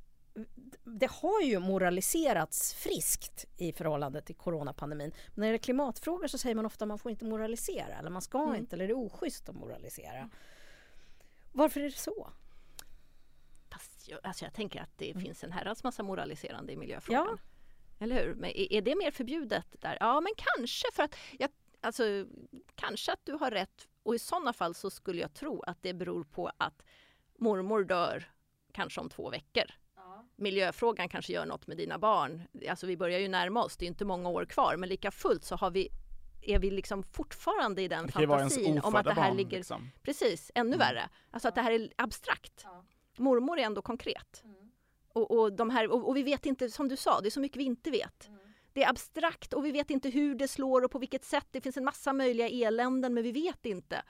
det har ju moraliserats friskt i förhållande till coronapandemin. Men när det är klimatfrågor så säger man ofta att man får inte moralisera eller man ska Mm. inte eller det är oschysst att moralisera. Varför är det så? Fast jag, alltså jag tänker att det finns en herrans massa moraliserande i miljöfrågan. Ja. Eller hur? Men är, är det mer förbjudet där? Ja, men kanske för att jag, alltså, kanske att du har rätt. Och i sådana fall så skulle jag tro att det beror på att mormor dör kanske om två veckor. Miljöfrågan kanske gör något med dina barn. Alltså vi börjar ju närma oss, det är inte många år kvar, men lika fullt så har vi är vi liksom fortfarande i den fantasin om att det här barn. ligger Liksom. Precis, ännu Mm. värre. Alltså att det här är abstrakt. Mormor är ändå konkret. Och, och, de här, och, och vi vet inte, som du sa, det är så mycket vi inte vet. Det är abstrakt och vi vet inte hur det slår och på vilket sätt. Det finns en massa möjliga eländen men vi vet inte.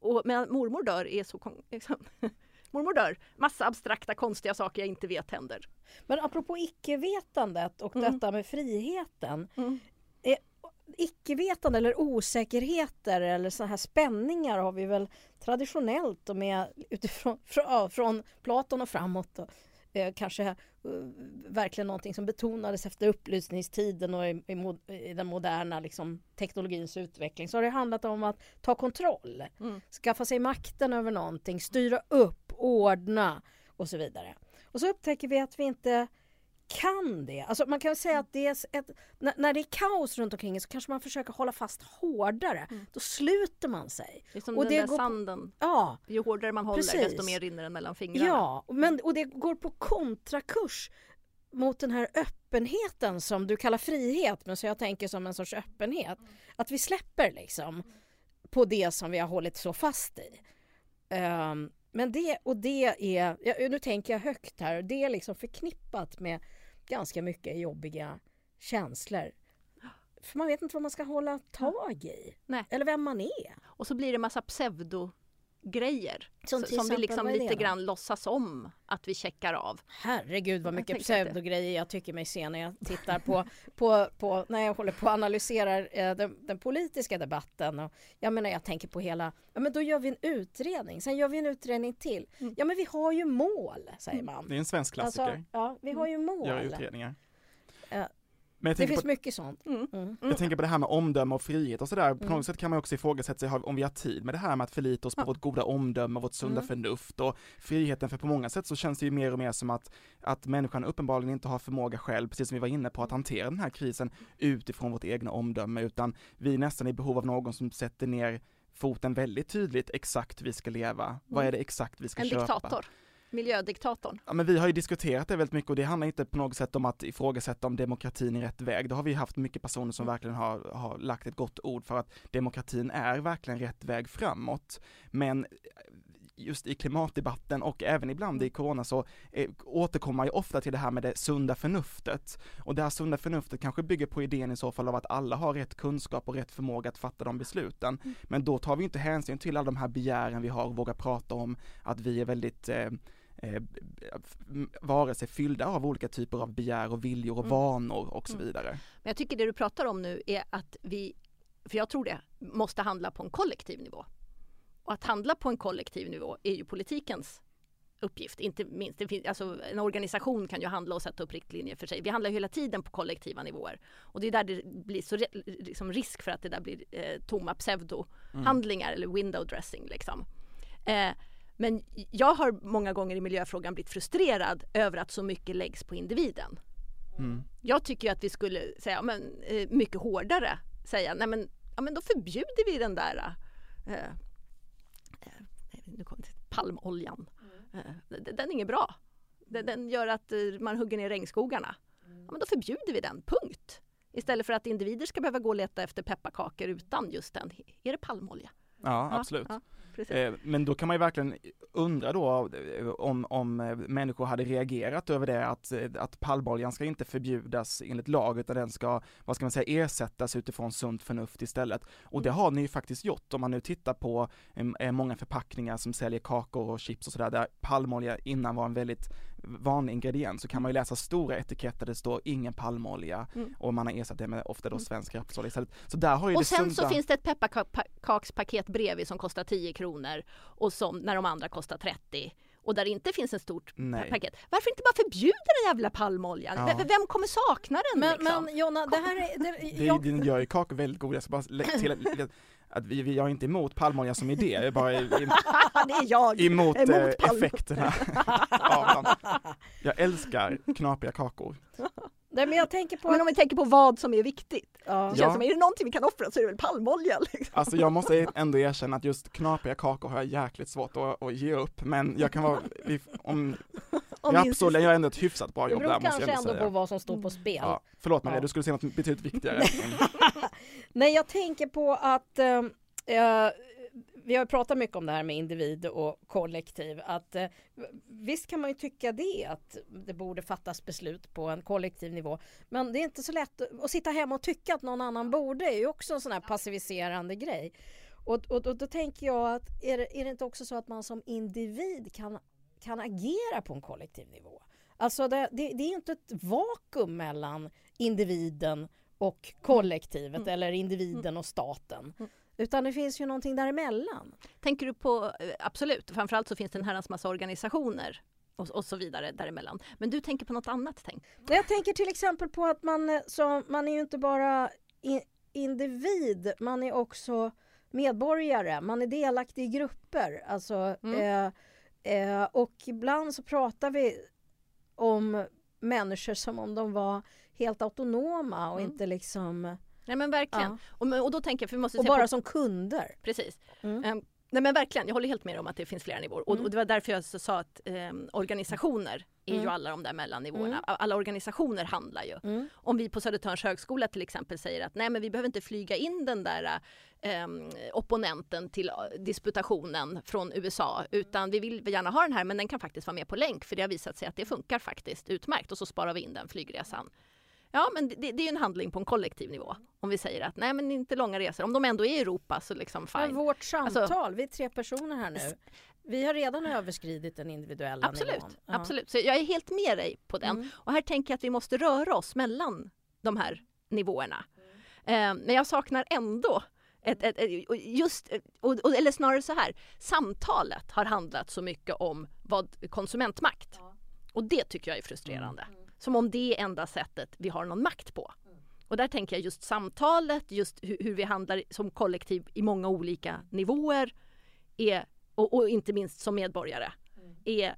Och, men mormor dör är så... Liksom, mormor dör. Massa abstrakta konstiga saker jag inte vet händer. Men apropå icke-vetandet och Mm. detta med friheten. Mm. Eh, Icke-vetande eller osäkerheter eller så här spänningar har vi väl traditionellt och med utifrån från, från Platon och framåt. Och, eh, kanske eh, verkligen någonting som betonades efter upplysningstiden och i, i, mod, i den moderna liksom, teknologins utveckling. Så har det handlat om att ta kontroll, Mm. skaffa sig makten över någonting, styra upp, ordna och så vidare. Och så upptäcker vi att vi inte kan det. Alltså man kan säga att det är ett, när, det är kaos runt omkring så kanske man försöker hålla fast hårdare. Mm. Då sluter man sig. Det är som Och den det där går på- sanden. Ja, Ju hårdare man håller Precis. desto mer rinner den mellan fingrarna. ja men, och det går på kontrakurs mot den här öppenheten som du kallar frihet men som jag tänker som en sorts öppenhet. Att vi släpper liksom på det som vi har hållit så fast i. Ehm, men det, och det är, ja, nu tänker jag högt här, det är liksom förknippat med ganska mycket jobbiga känslor. För man vet inte vad man ska hålla tag i. Nej. Eller vem man är. Och så blir det massa pseudo grejer. Som som vi liksom lite grann låtsas om att vi checkar av. Herregud vad mycket pseudogrejer jag tycker mig se när jag tittar på, på, på när jag håller på och analyserar eh, den, den politiska debatten. Och jag menar jag tänker på hela, ja men då gör vi en utredning, sen gör vi en utredning till. Mm. Ja men vi har ju mål, säger man. Det är en svensk klassiker, Alltså, ja, vi har ju mål. göra utredningar. Ja. Men Det finns på, mycket sånt. Mm. Mm. jag tänker på det här med omdöme och frihet och sådär. På Mm. något sätt kan man också ifrågasätta sig om vi har tid med det här med att förlita oss på Ja. vårt goda omdöme och vårt sunda Mm. förnuft och friheten. För på många sätt så känns det ju mer och mer som att, att människan uppenbarligen inte har förmåga själv, precis som vi var inne på, att hantera den här krisen utifrån vårt egna omdöme, utan vi är nästan i behov av någon som sätter ner foten väldigt tydligt exakt hur vi ska leva. Vad är det exakt vi ska En köpa? diktator. Miljödiktatorn. Ja, men vi har ju diskuterat det väldigt mycket och det handlar inte på något sätt om att ifrågasätta om demokratin är rätt väg. Då har vi haft mycket personer som verkligen har, har lagt ett gott ord för att demokratin är verkligen rätt väg framåt. Men just i klimatdebatten och även ibland i corona så eh, återkommer man ju ofta till det här med det sunda förnuftet. Och det här sunda förnuftet kanske bygger på idén i så fall av att alla har rätt kunskap och rätt förmåga att fatta de besluten. Men då tar vi inte hänsyn till alla de här begären vi har och vågar prata om att vi är väldigt eh, eh, varelser fyllda av olika typer av begär och viljor och Mm. vanor och så Mm. vidare. Men jag tycker det du pratar om nu är att vi, för jag tror det, måste handla på en kollektiv nivå. Och att handla på en kollektiv nivå är ju politikens uppgift, inte minst. Det finns, alltså, en organisation kan ju handla och sätta upp riktlinjer för sig. Vi handlar hela tiden på kollektiva nivåer. Och det är där det blir så liksom risk för att det där blir eh, tomma pseudohandlingar eller window dressing. Liksom. Eh, men jag har många gånger i miljöfrågan blivit frustrerad över att så mycket läggs på individen. Mm. Jag tycker att vi skulle säga men, eh, mycket hårdare säga nej men, ja, men då förbjuder vi den där eh, eh, nu kom det, palmoljan. Eh, den, den är inget bra. Den, den gör att eh, man hugger ner regnskogarna. Ja, men då förbjuder vi den, punkt. Istället för att individer ska behöva gå och leta efter pepparkakor utan just den. Är det palmolja? Ja, Ja, absolut. ja, precis. Eh, Men då kan man ju verkligen undra då eh, om, om eh, människor hade reagerat över det att, att palmoljan ska inte förbjudas enligt lag utan den ska, vad ska man säga, ersättas utifrån sunt förnuft istället. Och det har ni ju faktiskt gjort om man nu tittar på många förpackningar som säljer kakor och chips och sådär där palmolja innan var en väldigt vanlig ingrediens så kan man ju läsa stora etiketter där det står ingen palmolja Mm. och man har ersatt det med ofta då Mm. svensk rapsolja istället. Så där har ju Och det sen sunda... så finns det ett pepparkakspaket bredvid som kostar 10 kronor och som när de andra kostar 30 och där det inte finns ett stort Nej. paket. Varför inte bara förbjuda den jävla palmoljan? Ja. V- Vem kommer sakna den Men, liksom? men Jonna, det här är... Det, Det, jag, Den gör ju kakor väldigt goda, jag ska bara lägga till att, vi, vi, jag är inte emot palmolja som idé, jag är bara i- det är jag! emot, Emot eh, palm- effekterna av dem. Jag älskar knapiga kakor. nej, men jag tänker på... Men om vi tänker på vad som är viktigt. ja. Det känns Ja. som, är det någonting vi kan offra så är det väl palmolja. Liksom. Alltså jag måste ändå erkänna att just knapiga kakor har jag jäkligt svårt att, att ge upp, men jag kan vara, om, Om rapsolja gör ändå ett hyfsat bra Det jobb beror där måste kanske jag ändå ändå på säga. vad som står på spel. Ja, förlåt Maria, Ja. du skulle säga något betydligt viktigare. Nej, jag tänker på att eh, eh vi har pratat mycket om det här med individ och kollektiv. Att, eh, visst kan man ju tycka det, att det borde fattas beslut på en kollektiv nivå. Men det är inte så lätt att sitta hemma och tycka att någon annan borde. Det är ju också en sån här passiviserande grej. Och, och, och då tänker jag att är det, är det inte också så att man som individ kan, kan agera på en kollektiv nivå? Alltså det, det, det är inte ett vakuum mellan individen och kollektivet Mm. eller individen och staten. Mm. Utan det finns ju någonting däremellan. Tänker du på, eh, absolut, framförallt så finns det en herrans massa organisationer och, och så vidare däremellan. Men du tänker på något annat? Tänk. Jag tänker till exempel på att man, eh, så, man är ju inte bara i, individ, man är också medborgare, man är delaktig i grupper. Alltså, Mm. eh, eh, och ibland så pratar vi om människor som om de var helt autonoma och Mm. inte liksom Nej men verkligen. Ja. Och, och då tänker jag, för vi måste och bara på, som kunder. Precis. Mm. Ehm, nej men verkligen, jag håller helt med om att det finns flera nivåer. Och, Mm. och det var därför jag sa att ehm, organisationer är Mm. ju alla de där mellannivåerna. Mm. Alla organisationer handlar ju. Mm. Om vi på Södertörns högskola till exempel säger att nej men vi behöver inte flyga in den där ehm, opponenten till eh, disputationen från USA utan vi vill gärna ha den här men den kan faktiskt vara med på länk för det har visat sig att det funkar faktiskt utmärkt och så sparar vi in den flygresan. Ja, men det, det är ju en handling på en kollektiv nivå. Om vi säger att nej, men inte långa resor. Om de ändå är i Europa så liksom Men fine. vårt samtal, Alltså- vi är tre personer här nu. Vi har redan överskridit den individuella Absolut, nivån. Ja. absolut. Så jag är helt med dig på den. Mm. Och här tänker jag att vi måste röra oss mellan de här nivåerna. Eh, men jag saknar ändå ett, ett, ett, just, och, och, eller snarare så här, samtalet har handlat så mycket om vad konsumentmakt. Och det tycker jag är frustrerande. Som om det är enda sättet vi har någon makt på. Och där tänker jag just samtalet, just hur, hur vi handlar som kollektiv i många olika nivåer är, och, och inte minst som medborgare, är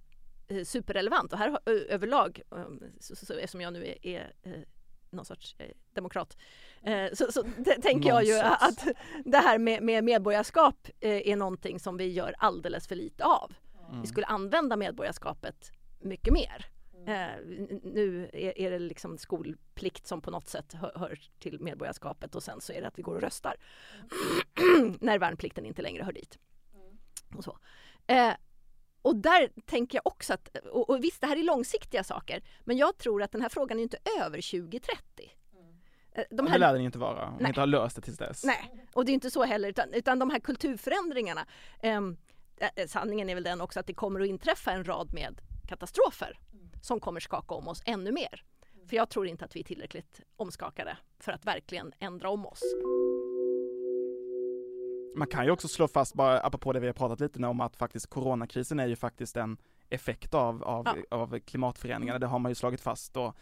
eh, superrelevant. Och här överlag, eh, så, så, så, eftersom jag nu är, är eh, någon sorts eh, demokrat, eh, så, så tänker jag ju att det här med, med medborgarskap eh, är någonting som vi gör alldeles för lite av. Mm. Vi skulle använda medborgarskapet mycket mer. Eh, n- nu är, är det liksom skolplikt som på något sätt hör, hör till medborgarskapet och sen så är det att vi går och röstar. När värnplikten inte längre hör dit. Och, så. Eh, och där tänker jag också att, och, och visst det här är långsiktiga saker, men jag tror att den här frågan är inte över 2030. Eh, De Det här lär den inte vara, om vi inte har löst det tills dess. Nej, och det är inte så heller, utan, utan de här kulturförändringarna. ehm, eh, sanningen är väl den också att det kommer att inträffa en rad med katastrofer som kommer skaka om oss ännu mer. För jag tror inte att vi är tillräckligt omskakade för att verkligen ändra om oss. Man kan ju också slå fast, bara apropå det vi har pratat lite om, att faktiskt coronakrisen är ju faktiskt en effekt av, av, Ja. av klimatförändringarna. Det har man ju slagit fast då.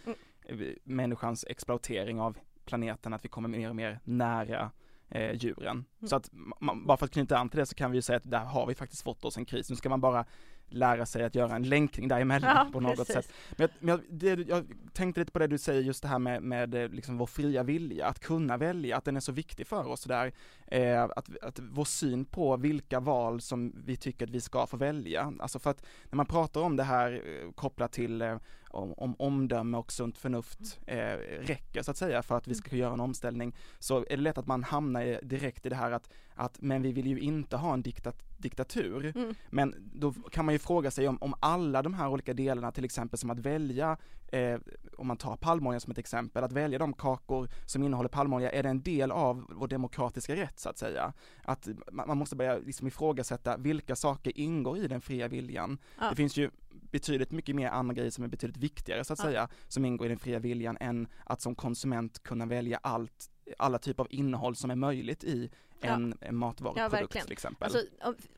Mm. Människans exploatering av planeten, att vi kommer mer och mer nära eh, djuren. Mm. Så att man, bara för att knyta an till det så kan vi ju säga att där har vi faktiskt fått oss en kris. Nu ska man bara lära sig att göra en länkning däremellan Ja, på något precis. sätt. Men, jag, men jag, det, jag tänkte lite på det du säger, just det här med, med eh, liksom vår fria vilja, att kunna välja, att den är så viktig för oss där. Eh, att, att vår syn på vilka val som vi tycker att vi ska få välja. Alltså för att när man pratar om det här eh, kopplat till eh, om, om omdöme och sunt förnuft eh, räcker så att säga för att vi ska göra en omställning så är det lätt att man hamnar direkt i det här att, att men vi vill ju inte ha en diktat, diktatur. Mm. Men då kan man ju fråga sig om, om alla de här olika delarna, till exempel som att välja, eh, om man tar palmolja som ett exempel, att välja de kakor som innehåller palmolja, är det en del av vår demokratiska rätt så att säga? Att man, måste börja liksom ifrågasätta vilka saker ingår i den fria viljan. Ja. Det finns ju betydligt mycket mer andra grejer som är betydligt viktigare så att Ja. säga, som ingår i den fria viljan än att som konsument kunna välja allt, alla typer av innehåll som är möjligt i Ja. en, en matvaruprodukt verkligen. till exempel. Alltså,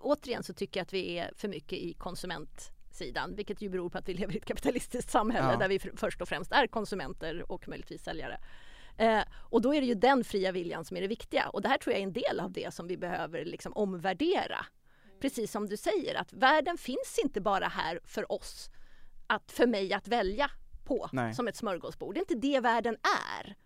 återigen så tycker jag att vi är för mycket i konsumentsidan, vilket ju beror på att vi lever i ett kapitalistiskt samhälle Ja. där vi för, först och främst är konsumenter och möjligtvis säljare. Eh, och då är det ju den fria viljan som är det viktiga och det här tror jag är en del av det som vi behöver liksom omvärdera. Precis som du säger att världen finns inte bara här för oss, att, för mig att välja på Nej. som ett smörgåsbord. Det är inte det världen är.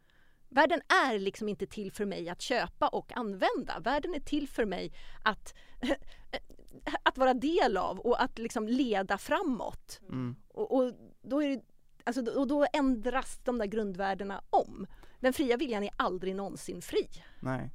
Världen är liksom inte till för mig att köpa och använda. Världen är till för mig att, att vara del av och att liksom leda framåt. Mm. Och, och, då är det, alltså, och då ändras de där grundvärdena om. Den fria viljan är aldrig någonsin fri. Nej.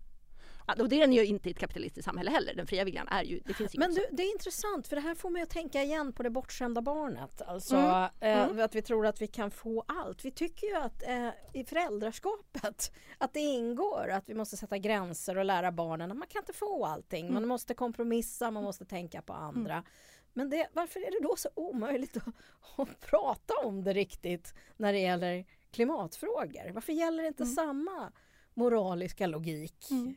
Och det är den ju inte i ett kapitalistiskt samhälle heller. Den fria viljan är ju, det finns Men du, det är intressant för det här får mig att tänka igen på det bortskämda barnet. Alltså Mm. eh, Mm. att vi tror att vi kan få allt. Vi tycker ju att eh, i föräldraskapet att det ingår att vi måste sätta gränser och lära barnen att man kan inte få allting. Man Mm. måste kompromissa, man måste tänka på andra. Men det, varför är det då så omöjligt att, att prata om det riktigt när det gäller klimatfrågor? Varför gäller inte Mm. samma moraliska logik Mm.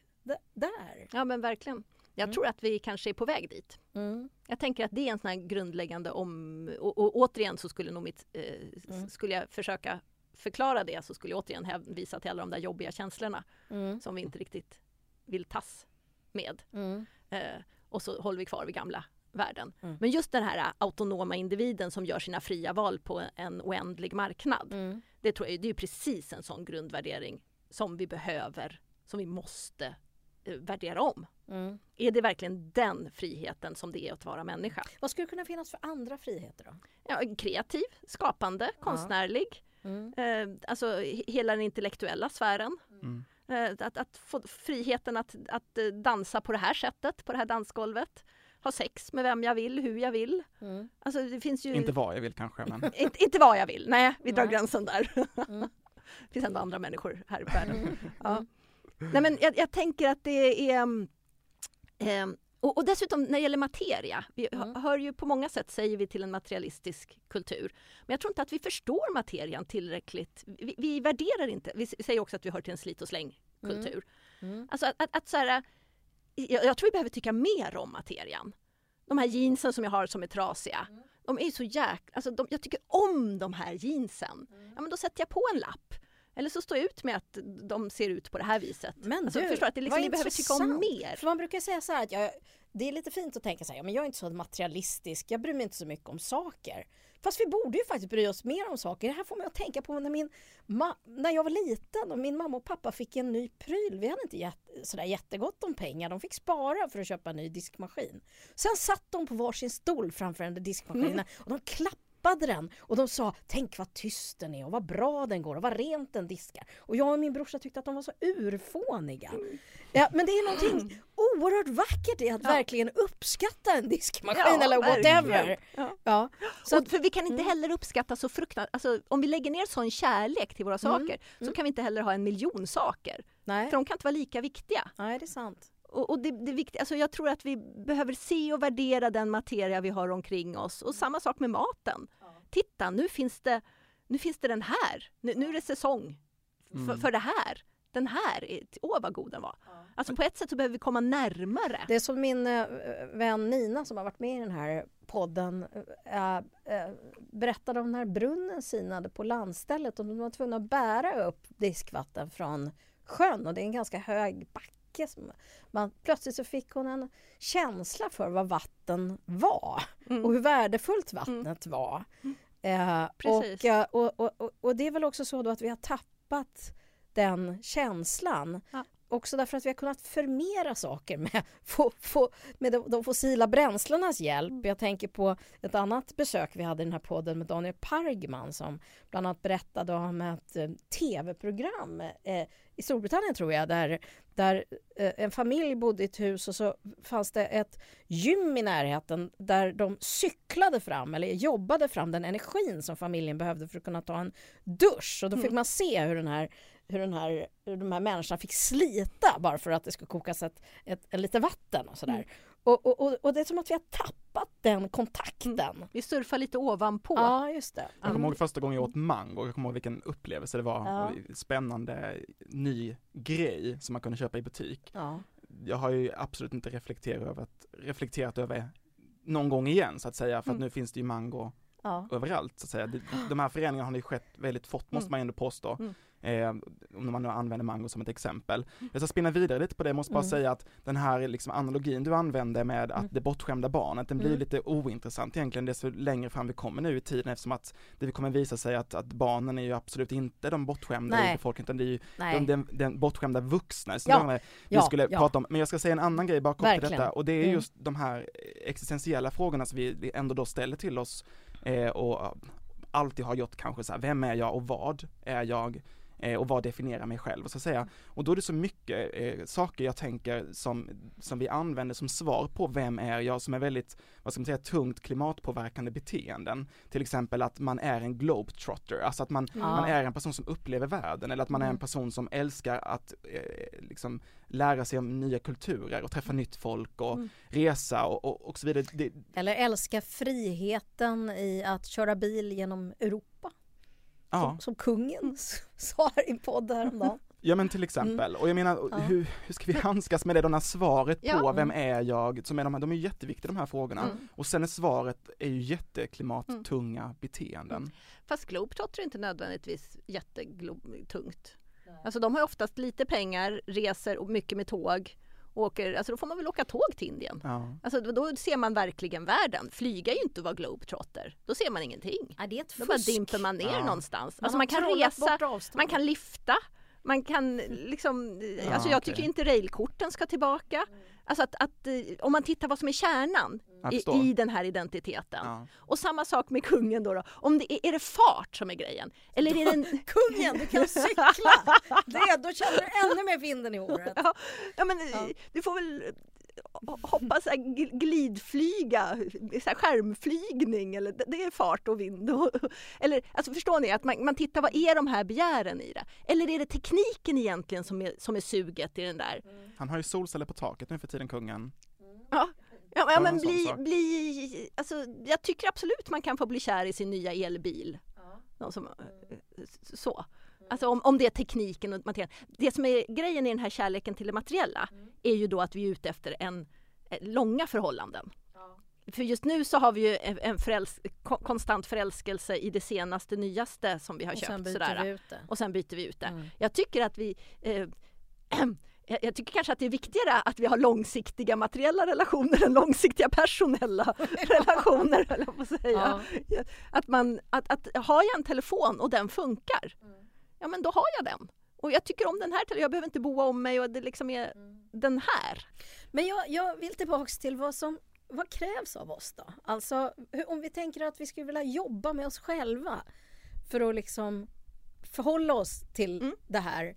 Där? Ja men verkligen. Jag Mm. tror att vi kanske är på väg dit. Mm. Jag tänker att det är en sån här grundläggande om... Och, och återigen så skulle nog mitt... Eh, Mm. Skulle jag försöka förklara det så skulle jag återigen hänvisa till alla de där jobbiga känslorna Mm. som vi inte riktigt vill tas med. Mm. Eh, och så håller vi kvar vid gamla värden. Mm. Men just den här autonoma individen som gör sina fria val på en oändlig marknad. Det tror jag det är precis en sån grundvärdering som vi behöver, som vi måste värdera om. Mm. Är det verkligen den friheten som det är att vara människa? Vad skulle kunna finnas för andra friheter då? Ja, kreativ, skapande, konstnärlig. Mm. Eh, alltså he- hela den intellektuella sfären. Mm. Eh, att, att få friheten att, att eh, dansa på det här sättet, på det här dansgolvet. Ha sex med vem jag vill, hur jag vill. Mm. Alltså det finns ju... Inte vad jag vill kanske men inte, inte vad jag vill, nej vi drar Nej. gränsen där. Mm. Det finns ändå andra människor här i världen. Ja. Nej, men jag, jag tänker att det är... Eh, och, och, dessutom när det gäller materia, vi mm. hör ju på många sätt säger vi till en materialistisk kultur. Men jag tror inte att vi förstår materian tillräckligt. Vi, vi värderar inte, vi säger också att vi hör till en slit och släng kultur. Mm. Mm. Alltså att, att, att så här, jag, jag, tror vi behöver tycka mer om materian. De här jeansen som jag har som är trasiga. Mm. De är så jäkla... Alltså de, jag tycker om de här jeansen. Mm. Ja, men då sätter jag på en lapp. Eller så står jag ut med att de ser ut på det här viset. Men alltså, du, förstår att det liksom, ni behöver tycka om mer. För man brukar säga så att jag, det är lite fint att tänka så här, ja, men jag är inte så materialistisk, jag bryr mig inte så mycket om saker. Fast vi borde ju faktiskt bry oss mer om saker. Det här får mig att tänka på när, min när jag var liten och min mamma och pappa fick en ny pryl. Vi hade inte jätte, sådär jättegott om pengar. De fick spara för att köpa en ny diskmaskin. Sen satt de på varsin stol framför den diskmaskinen mm. och de klappade klappade den och de sa tänk vad tyst den är och vad bra den går och vad rent den diskar. Och jag och min brorsa tyckte att de var så urfåniga. Ja, men det är någonting oerhört vackert i att ja. verkligen uppskatta en diskmaskin ja, eller whatever. Ja. ja. Så att, för vi kan inte mm. heller uppskatta så fruktansvärt, alltså om vi lägger ner sån kärlek till våra mm. saker mm. så kan vi inte heller ha en miljon saker. Nej. För de kan inte vara lika viktiga. Nej, det är sant. Och, och det, det viktiga, alltså jag tror att vi behöver se och värdera den materia vi har omkring oss. Och samma sak med maten. Ja. Titta, nu finns det, nu finns det den här. Nu, nu är det säsong mm. för, det här. Den här, åh vad god den var. Ja. Alltså på ett sätt så behöver vi komma närmare. Det är som min äh, vän Nina som har varit med i den här podden äh, äh, berättade om när brunnen sinade på landstället och de var tvungna att bära upp diskvatten från sjön och det är en ganska hög backe mycket. Man, plötsligt så fick hon en känsla för vad vatten var mm. och hur värdefullt mm. vattnet mm. var. Eh, och, eh, och, och, och, och, det är väl också så att vi har tappat den känslan. Ja. Också därför att vi har kunnat förmera saker med, få, få, med de, de, fossila bränslenas hjälp. Mm. Jag tänker på ett annat besök vi hade i den här podden med Daniel Pargman som bland annat berättade om ett eh, tv-program eh, i Storbritannien tror jag där, där eh, en familj bodde i ett hus och så fanns det ett gym i närheten där de cyklade fram eller jobbade fram den energin som familjen behövde för att kunna ta en dusch och då fick mm. man se hur den här hur, den här, hur de här människorna fick slita bara för att det skulle kokas ett, ett, ett lite vatten och sådär. Mm. Och, och, och, det är som att vi har tappat den kontakten. Mm. Vi surfar lite ovanpå. Ja, just det. Jag kommer mm. ihåg första gången jag åt mango, jag kommer ihåg vilken upplevelse det var. Ja. Spännande ny grej som man kunde köpa i butik. Ja. Jag har ju absolut inte reflekterat över, reflekterat över någon gång igen så att säga, för att mm. nu finns det ju mango ja. överallt så att säga. De här förändringarna har ju skett väldigt fort måste mm. man ändå påstå. Mm. Eh, om man nu använder mango som ett exempel. Jag ska spinna vidare lite på det, jag måste bara mm. säga att den här liksom analogin du använde med att mm. det bortskämda barnet, den blir mm. lite ointressant egentligen desto längre fram vi kommer nu i tiden eftersom att det kommer visa sig att, att barnen är ju absolut inte de bortskämda Nej. i befolkningen, utan det är ju den, den, den bortskämda vuxna som ja. vi skulle ja. prata om. Men jag ska säga en annan grej bara kort till detta och det är mm. just de här existentiella frågorna som vi ändå då ställer till oss eh, och alltid har gjort kanske så här, vem är jag och vad är jag? Eh, och vad definierar mig själv, så att säga. Och då är det så mycket eh, saker jag tänker som, som vi använder som svar på vem är jag, som är väldigt, vad ska man säga, tungt klimatpåverkande beteenden. Till exempel att man är en globetrotter, alltså att man, mm. man är en person som upplever världen, eller att man är en mm. person som älskar att eh, liksom lära sig om nya kulturer och träffa nytt folk och mm. resa och, och, och, så vidare. Det, eller älska friheten i att köra bil genom Europa. Ja. Som, som kungen sa här i en podd häromdagen. Ja men till exempel, mm. och jag menar ja. hur, hur ska vi handskas med det då när svaret ja. på vem är jag, som är de, här, de är jätteviktiga de här frågorna. Mm. Och sen är svaret är ju jätteklimattunga mm. beteenden. Mm. Fast globetrotter är inte nödvändigtvis jättetungt. Alltså de har oftast lite pengar, reser och mycket med tåg åker, alltså då får man väl åka tåg till Indien. Ja. Alltså då ser man verkligen världen. Flyga är ju inte att vara globetrotter. Då ser man ingenting. Ja, det är ett då bara dimper man ner ja. någonstans. Man alltså man kan resa, man kan lyfta, man kan liksom, ja, alltså jag tycker inte railkorten ska tillbaka. Alltså att, att, eh, om man tittar vad som är kärnan i, i, den här identiteten. Ja. Och samma sak med kungen då. då. Om det är, är det fart som är grejen? Eller är det en... kungen, du kan cykla! Det, då känner du ännu mer vinden i håret. Ja, ja men ja. du får väl hoppa så här glidflyga, så här skärmflygning eller det är fart och vind. Och, eller, alltså förstår ni att man, man tittar vad är de här begären i det? Eller är det tekniken egentligen som är, som är suget i den där? Han har ju solceller på taket nu för tiden, kungen. Ja, ja, Ja, men bli, bli, alltså, jag tycker absolut man kan få bli kär i sin nya elbil. Någon som, eh, så. Alltså om, om det är tekniken och material. Det som är grejen i den här kärleken till det materiella är ju då att vi är ute efter en, eh, långa förhållanden. För just nu så har vi ju en föräls ko- konstant förälskelse i det senaste, nyaste som vi har Och köpt. sen byter sådär. vi ut det. Och sen byter vi ut det. Mm. Jag tycker att vi eh, jag tycker kanske att det är viktigare att vi har långsiktiga materiella relationer än långsiktiga personella relationer, jag på att säga. Ja. Att man, att, att har jag en telefon och den funkar, ja men då har jag den. Och jag tycker om den här jag behöver inte boa om mig och det liksom är den här. Men jag, jag vill tillbaks till vad som vad krävs av oss då? Alltså om vi tänker att vi skulle vilja jobba med oss själva för att liksom förhålla oss till Mm. det här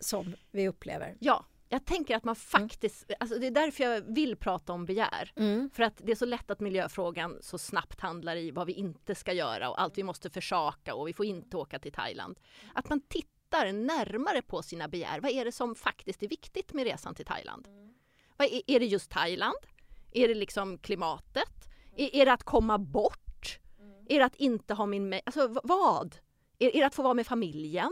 som vi upplever. Ja, jag tänker att man faktiskt, alltså det är därför jag vill prata om begär. Mm. För att det är så lätt att miljöfrågan så snabbt handlar i vad vi inte ska göra och allt vi måste försaka och vi får inte åka till Thailand. Att man tittar närmare på sina begär. Vad är det som faktiskt är viktigt med resan till Thailand? Vad är, är det just Thailand? Är det liksom klimatet? Är, är det att komma bort? Är det att inte ha min... Alltså vad? Är, är det att få vara med familjen?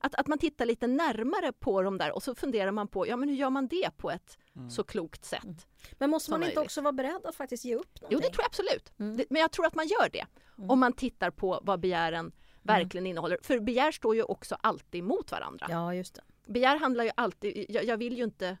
Att, att man tittar lite närmare på de där och så funderar man på, ja men hur gör man det på ett så klokt sätt? Men måste man inte möjligt. också vara beredd att faktiskt ge upp någonting? Jo, det tror jag absolut. Mm. Det, men jag tror att man gör det om man tittar på vad begären verkligen innehåller. För begär står ju också alltid mot varandra. Ja, just det. Begär handlar ju alltid, jag, jag vill ju inte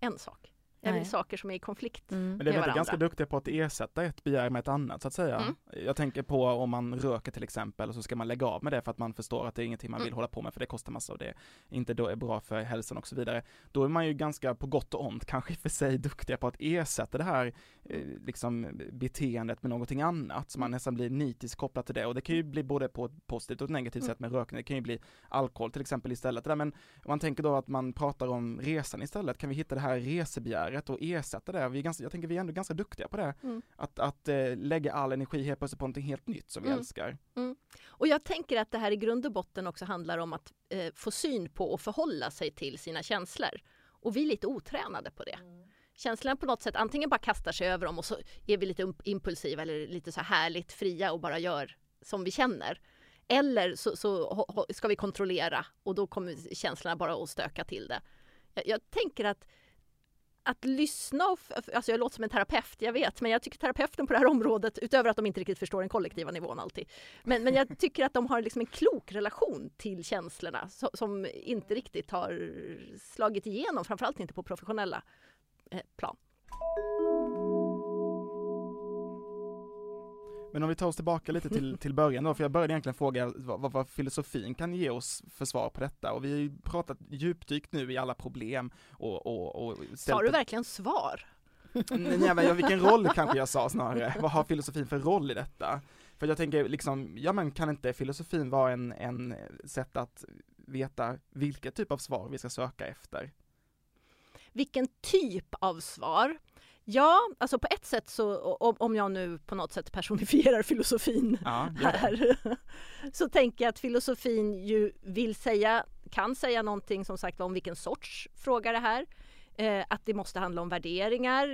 en sak. Jag vill Nej. saker som är i konflikt. Mm. Men det är väl ganska duktiga på att ersätta ett begär med ett annat så att säga. Mm. Jag tänker på om man röker till exempel och så ska man lägga av med det för att man förstår att det är ingenting man vill Mm. hålla på med för det kostar massa och det inte då är bra för hälsan och så vidare. Då är man ju ganska på gott och ont kanske i för sig duktiga på att ersätta det här eh, liksom beteendet med någonting annat så man Mm. nästan blir nitiskt kopplad till det och det kan ju bli både på ett positivt och ett negativt Mm. sätt med rökning. Det kan ju bli alkohol till exempel istället. Men om man tänker då att man pratar om resan istället, kan vi hitta det här resebegäret och ersätta det? Vi är ganska, jag tänker vi är ändå ganska duktiga på det. Mm. Att, att eh, lägga all energi helt plötsligt på någonting helt nytt som vi Mm. älskar. Och jag tänker att det här i grund och botten också handlar om att eh, få syn på och förhålla sig till sina känslor. Och vi är lite otränade på det. Känslorna på något sätt antingen bara kastar sig över dem och så är vi lite imp- impulsiva eller lite så härligt fria och bara gör som vi känner. Eller så, så ska vi kontrollera och då kommer känslorna bara att stöka till det. Jag, jag tänker att att lyssna och, alltså jag låter som en terapeut, jag vet, men jag tycker terapeuten på det här området, utöver att de inte riktigt förstår den kollektiva nivån alltid, men, men jag tycker att de har liksom en klok relation till känslorna so, som inte riktigt har slagit igenom, framförallt inte på professionella eh, plan. Men om vi tar oss tillbaka lite till, till början då, för jag började egentligen fråga vad, vad, filosofin kan ge oss för svar på detta och vi har ju pratat djupdykt nu i alla problem och, och, och Sa du verkligen svar? Nej, men, ja, vilken roll kanske jag sa snarare. Vad har filosofin för roll i detta? För jag tänker liksom, ja men kan inte filosofin vara en, en sätt att veta vilket typ av svar vi ska söka efter? Vilken typ av svar? Ja, alltså på ett sätt så, om, jag nu på något sätt personifierar filosofin Ja, här, så tänker jag att filosofin ju vill säga, kan säga någonting som sagt om vilken sorts fråga det här. Eh, att det måste handla om värderingar,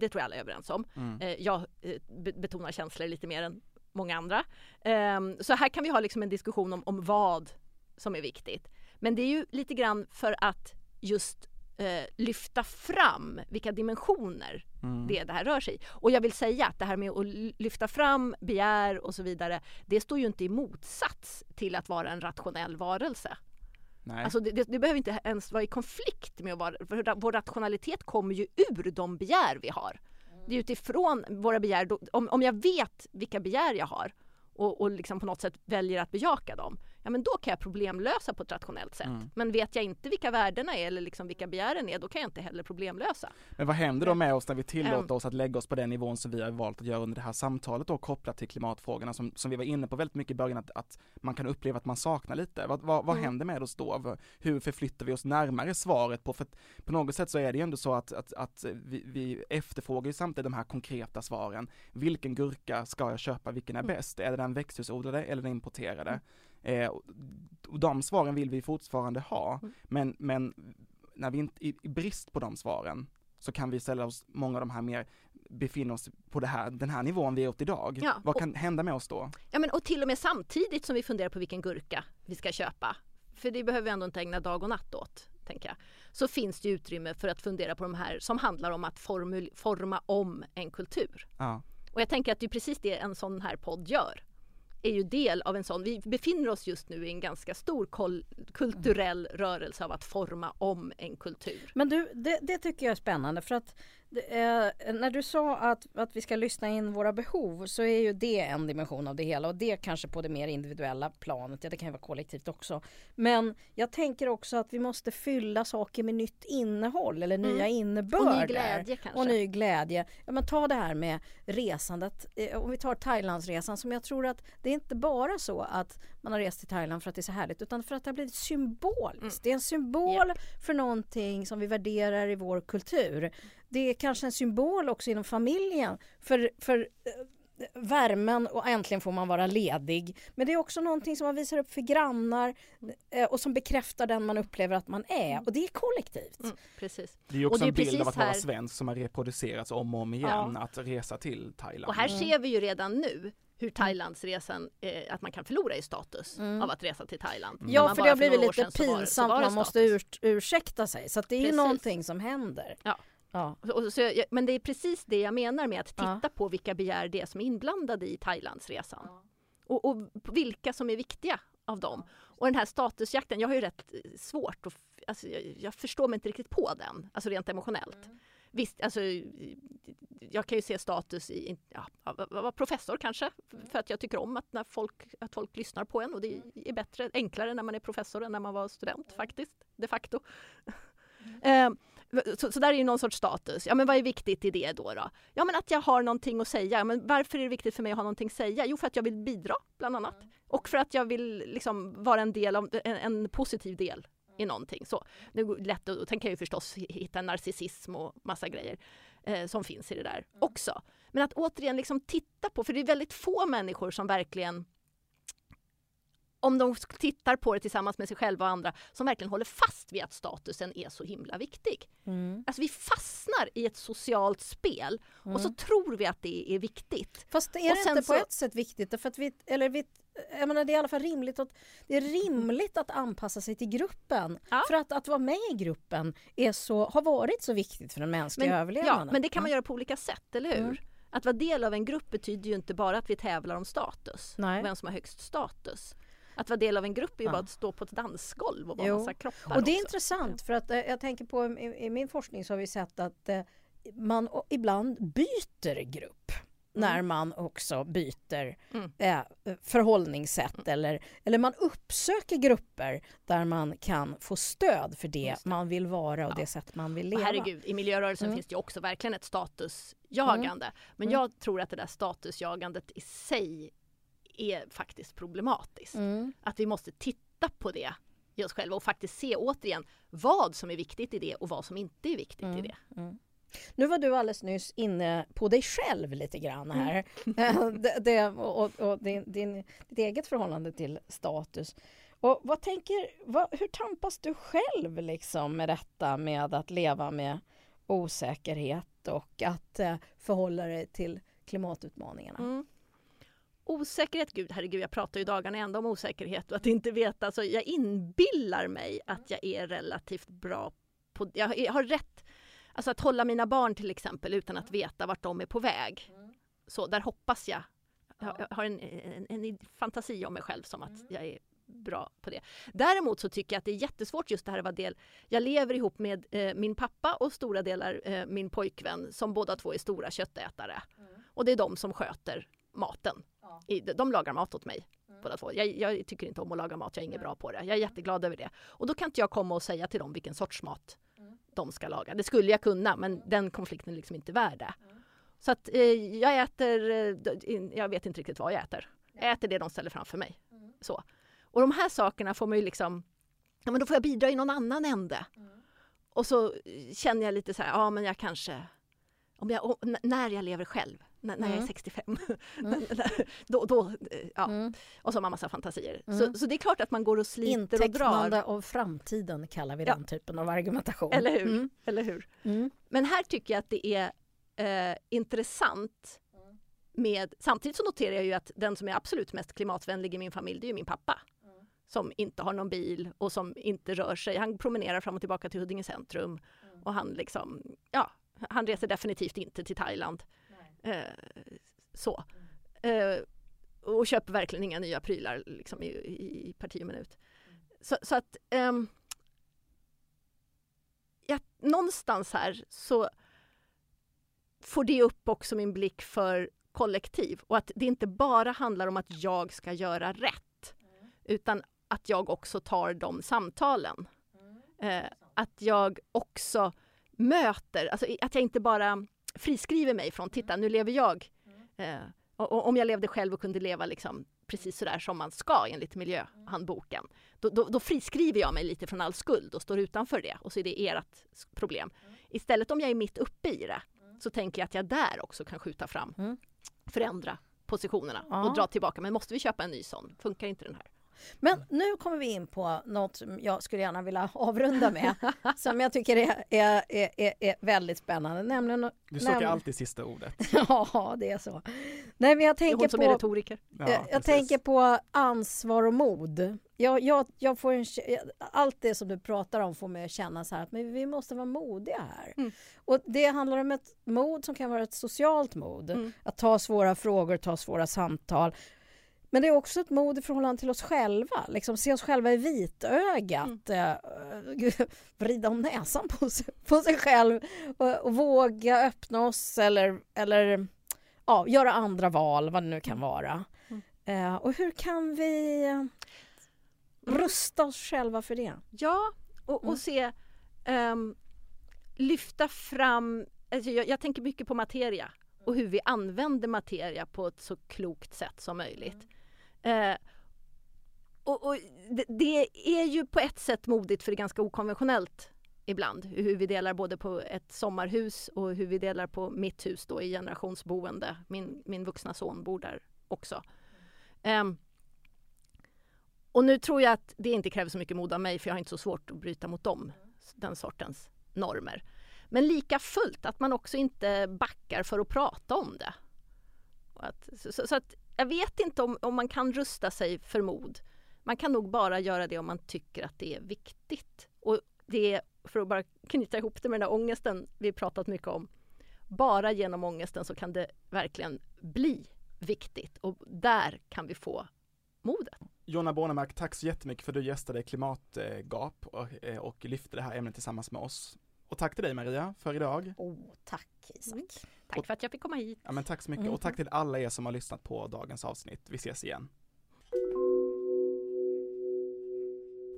det tror jag alla är överens om. Mm. Eh, jag eh, be- betonar känslor lite mer än många andra. Ehm, så här kan vi ha liksom en diskussion om, om vad som är viktigt. Men det är ju lite grann för att just eh, lyfta fram vilka dimensioner Mm. det det här rör sig i. Och jag vill säga att det här med att ly- lyfta fram begär och så vidare, det står ju inte i motsats till att vara en rationell varelse. Nej. Alltså det, det, det behöver inte ens vara i konflikt med att vara, för vår rationalitet kommer ju ur de begär vi har. Det är utifrån våra begär, om, om jag vet vilka begär jag har och, och liksom på något sätt väljer att bejaka dem, ja men då kan jag problemlösa på ett rationellt sätt. Mm. Men vet jag inte vilka värdena är eller liksom vilka begären är, då kan jag inte heller problemlösa. Men vad händer då med oss när vi tillåter Ehm. oss att lägga oss på den nivån som vi har valt att göra under det här samtalet då kopplat till klimatfrågorna som, som vi var inne på väldigt mycket i början att, att man kan uppleva att man saknar lite. Vad, vad, vad Mm. händer med oss då? Hur förflyttar vi oss närmare svaret på, för på något sätt så är det ju ändå så att, att, att vi, vi efterfrågar ju samtidigt de här konkreta svaren. Vilken gurka ska jag köpa? Vilken är Mm. bäst? Är det den växthusodlade eller den importerade? Eh, och, och de svaren vill vi fortfarande ha, Mm. men, men när vi inte, i, i brist på de svaren så kan vi ställa oss, många av de här mer, befinna oss på här, den här nivån vi är åt idag. Ja, Vad och- kan hända med oss då? Ja, men, och till och med samtidigt som vi funderar på vilken gurka vi ska köpa, för det behöver vi ändå inte ägna dag och natt åt, tänker jag, så finns det utrymme för att fundera på de här som handlar om att formul- forma om en kultur. Ja, Och jag tänker att det är precis det en sån här podd gör. Är ju del av en sån, vi befinner oss just nu i en ganska stor kulturell rörelse av att forma om en kultur. Men du, det, det tycker jag är spännande för att eh, när du sa att, att vi ska lyssna in våra behov så är ju det en dimension av det hela och det kanske på det mer individuella planet, ja det kan ju vara kollektivt också. Men jag tänker också att vi måste fylla saker med nytt innehåll eller nya Mm. innebörder. Och ny glädje kanske. Och ny glädje. Ja, men ta det här med resandet. Eh, Om vi tar Thailandsresan som jag tror att det är inte bara så att man har rest till Thailand för att det är så härligt utan för att det har blivit symboliskt. Mm. Det är en symbol för någonting som vi värderar i vår kultur. Det är kanske en symbol också inom familjen för, för värmen och äntligen får man vara ledig. Men det är också någonting som man visar upp för grannar eh, och som bekräftar den man upplever att man är. Och det är kollektivt. Mm, precis. det är också det är en bild av att vara här- svensk som har reproducerats om och om igen, att resa till Thailand. Och här Mm. ser vi ju redan nu hur Thailandsresan, eh, att man kan förlora i status Mm. av att resa till Thailand. När Ja, för det har blivit lite var- pinsamt, var det man måste ur, ursäkta sig. Så att det är ju Precis. någonting som händer. Ja. Ja. Och så, jag- men det är precis det jag menar med att titta Ja. på vilka begär det är som är inblandade i Thailandsresan. Och, och på vilka som är viktiga av dem. Och den här statusjakten, jag har ju rätt eh, svårt att, alltså, jag, jag förstår mig inte riktigt på den, alltså rent emotionellt. Visst, alltså, jag kan ju se status i ja, professor kanske, för att jag tycker om att, när folk, att folk lyssnar på en och det är bättre, enklare när man är professor än när man var student faktiskt, de facto. Eh, så, så där är ju någon sorts status. Ja, men vad är viktigt i det då? då? Ja, men att jag har någonting att säga. Men varför är det viktigt för mig att ha någonting att säga? Jo, för att jag vill bidra, bland annat. Och för att jag vill liksom vara en del av en, en positiv del i någonting. Så, det är lätt att, sen kan jag ju förstås hitta narcissism och massa grejer eh, som finns i det där också. Men att återigen liksom titta på, för det är väldigt få människor som verkligen om de tittar på det tillsammans med sig själva och andra som verkligen håller fast vid att statusen är så himla viktig. Mm. Alltså vi fastnar i ett socialt spel och så tror vi att det är viktigt. Fast är det inte på så- ett sätt viktigt? Därför att vi, eller vi, jag menar, det är i alla fall rimligt att, det är rimligt att anpassa sig till gruppen. Ja. För att, att vara med i gruppen är så, har varit så viktigt för den mänskliga Men, överlevnaden. ja, men det kan man göra på olika sätt, eller hur? Mm. Att vara del av en grupp betyder ju inte bara att vi tävlar om status, Nej. vem som har högst status. Att vara del av en grupp är ju bara att stå på ett dansgolv och vara Jo. massa kroppar Och det är också. intressant för att eh, jag tänker på i, i min forskning så har vi sett att eh, man ibland byter grupp när man också byter Mm. eh, förhållningssätt eller, eller man uppsöker grupper där man kan få stöd för det, det. man vill vara och Ja. det sätt man vill Och leva. herregud, i miljörörelsen Mm. finns det också verkligen ett statusjagande. Men Mm. jag tror att det där statusjagandet i sig är faktiskt problematiskt. Mm. Att vi måste titta på det i oss själva och faktiskt se återigen vad som är viktigt i det och vad som inte är viktigt Mm. i det. Nu var du alldeles nyss inne på dig själv lite grann här. Eh, det, det, och och din, din, ditt eget förhållande till status. Och vad tänker, vad, hur tampas du själv liksom med detta med att leva med osäkerhet och att eh, förhålla dig till klimatutmaningarna? Mm. Osäkerhet, gud herregud jag pratar ju dagarna ända om osäkerhet och att inte veta. Alltså, jag inbillar mig att jag är relativt bra på, jag har rätt, alltså att hålla mina barn till exempel utan att veta vart de är på väg. Så där hoppas jag, jag jag har en, en, en fantasi om mig själv som att jag är bra på det. Däremot så tycker jag att det är jättesvårt just det här vara del. Jag lever ihop med eh, min pappa och stora delar eh, min pojkvän som båda två är stora köttätare. Och det är de som sköter maten. I, de lagar mat åt mig. båda två. Jag, jag tycker inte om att laga mat, jag är inget bra på det. Jag är jätteglad över det. Och då kan inte jag komma och säga till dem vilken sorts mat de ska laga. Det skulle jag kunna, men den konflikten är liksom inte värd det. Så att eh, jag äter, eh, jag vet inte riktigt vad jag äter. Jag äter det de ställer framför mig. Så. Och de här sakerna får man ju liksom, ja men då får jag bidra i någon annan ände. Och så känner jag lite så här, ja men jag kanske, om jag, när jag lever själv, när, när jag är Mm. 65, Mm. då, då, eh, ja. Mm. Och så har man massa fantasier. Mm. Så, så det är klart att man går och sliter och drar. Intecknande av framtiden kallar vi Ja. den typen av argumentation. Eller hur? Mm. Eller hur? Mm. Men här tycker jag att det är eh, intressant med, samtidigt så noterar jag ju att den som är absolut mest klimatvänlig i min familj, det är min pappa. Som inte har någon bil och som inte rör sig. Han promenerar fram och tillbaka till Huddinge centrum. Och han liksom, ja, han reser definitivt inte till Thailand. Eh, så. Eh, och köper verkligen inga nya prylar liksom, i, i, parti och minut. Så, så att ehm, ja, någonstans här så får det upp också min blick för kollektiv och att det inte bara handlar om att jag ska göra rätt utan att jag också tar de samtalen. Eh, att jag också möter, alltså att jag inte bara friskriver mig från titta nu lever jag. Eh, och, och om jag levde själv och kunde leva liksom precis sådär som man ska enligt miljöhandboken då, då, då friskriver jag mig lite från all skuld och står utanför det och så är det ert problem. Istället om jag är mitt uppe i det så tänker jag att jag där också kan skjuta fram, Mm. förändra positionerna och dra tillbaka. Men måste vi köpa en ny sån? Funkar inte den här? Men nu kommer vi in på något som jag skulle gärna vilja avrunda med. som jag tycker är, är, är, är, är väldigt spännande. Nämligen... Du söker men- alltid sista ordet. Ja, det är så. Nej, men jag Det är tänker hon som är på... retoriker. Ja, Eh, jag precis. tänker på ansvar och mod. Jag, jag, jag får en, allt det som du pratar om får mig att känna så här att men vi måste vara modiga här. Mm. Och det handlar om ett mod som kan vara ett socialt mod. Mm. Att ta svåra frågor, ta svåra samtal. Men det är också ett mod i förhållande till oss själva. Liksom se oss själva i vitögat. Mm. Eh, vrida om näsan på sig, på sig själv. Och, och våga öppna oss eller, eller ja, göra andra val, vad det nu kan vara. Mm. Eh, och hur kan vi rusta oss själva för det? Ja, och, Mm. och se ehm, lyfta fram... Alltså jag, jag tänker mycket på materia och hur vi använder materia på ett så klokt sätt som möjligt. Eh, och, och det, det är ju på ett sätt modigt för det är ganska okonventionellt ibland hur vi delar både på ett sommarhus och hur vi delar på mitt hus då i generationsboende. Min, min vuxna son bor där också. Ehm, och nu tror jag att det inte kräver så mycket mod av mig för jag har inte så svårt att bryta mot dem, den sortens normer. Men lika fullt att man också inte backar för att prata om det. Och Att, så, så att jag vet inte om, om man kan rusta sig för mod. Man kan nog bara göra det om man tycker att det är viktigt. Och det är, för att bara knyta ihop det med den där ångesten vi pratat mycket om. Bara genom ångesten så kan det verkligen bli viktigt och där kan vi få modet. Jonna Bornemark, tack så jättemycket för att du gästade Klimatgap och, eh, och lyfte det här ämnet tillsammans med oss. Och tack till dig Maria för idag. Oh, tack Isak. Mm. Tack för att jag fick komma hit. Ja, men tack så mycket Mm. och tack till alla er som har lyssnat på dagens avsnitt. Vi ses igen.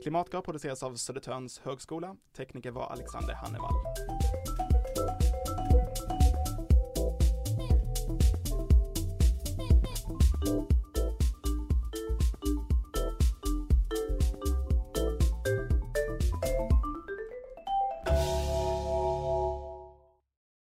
Klimatgap produceras av Södertörns högskola. Tekniker var Alexander Hannevall.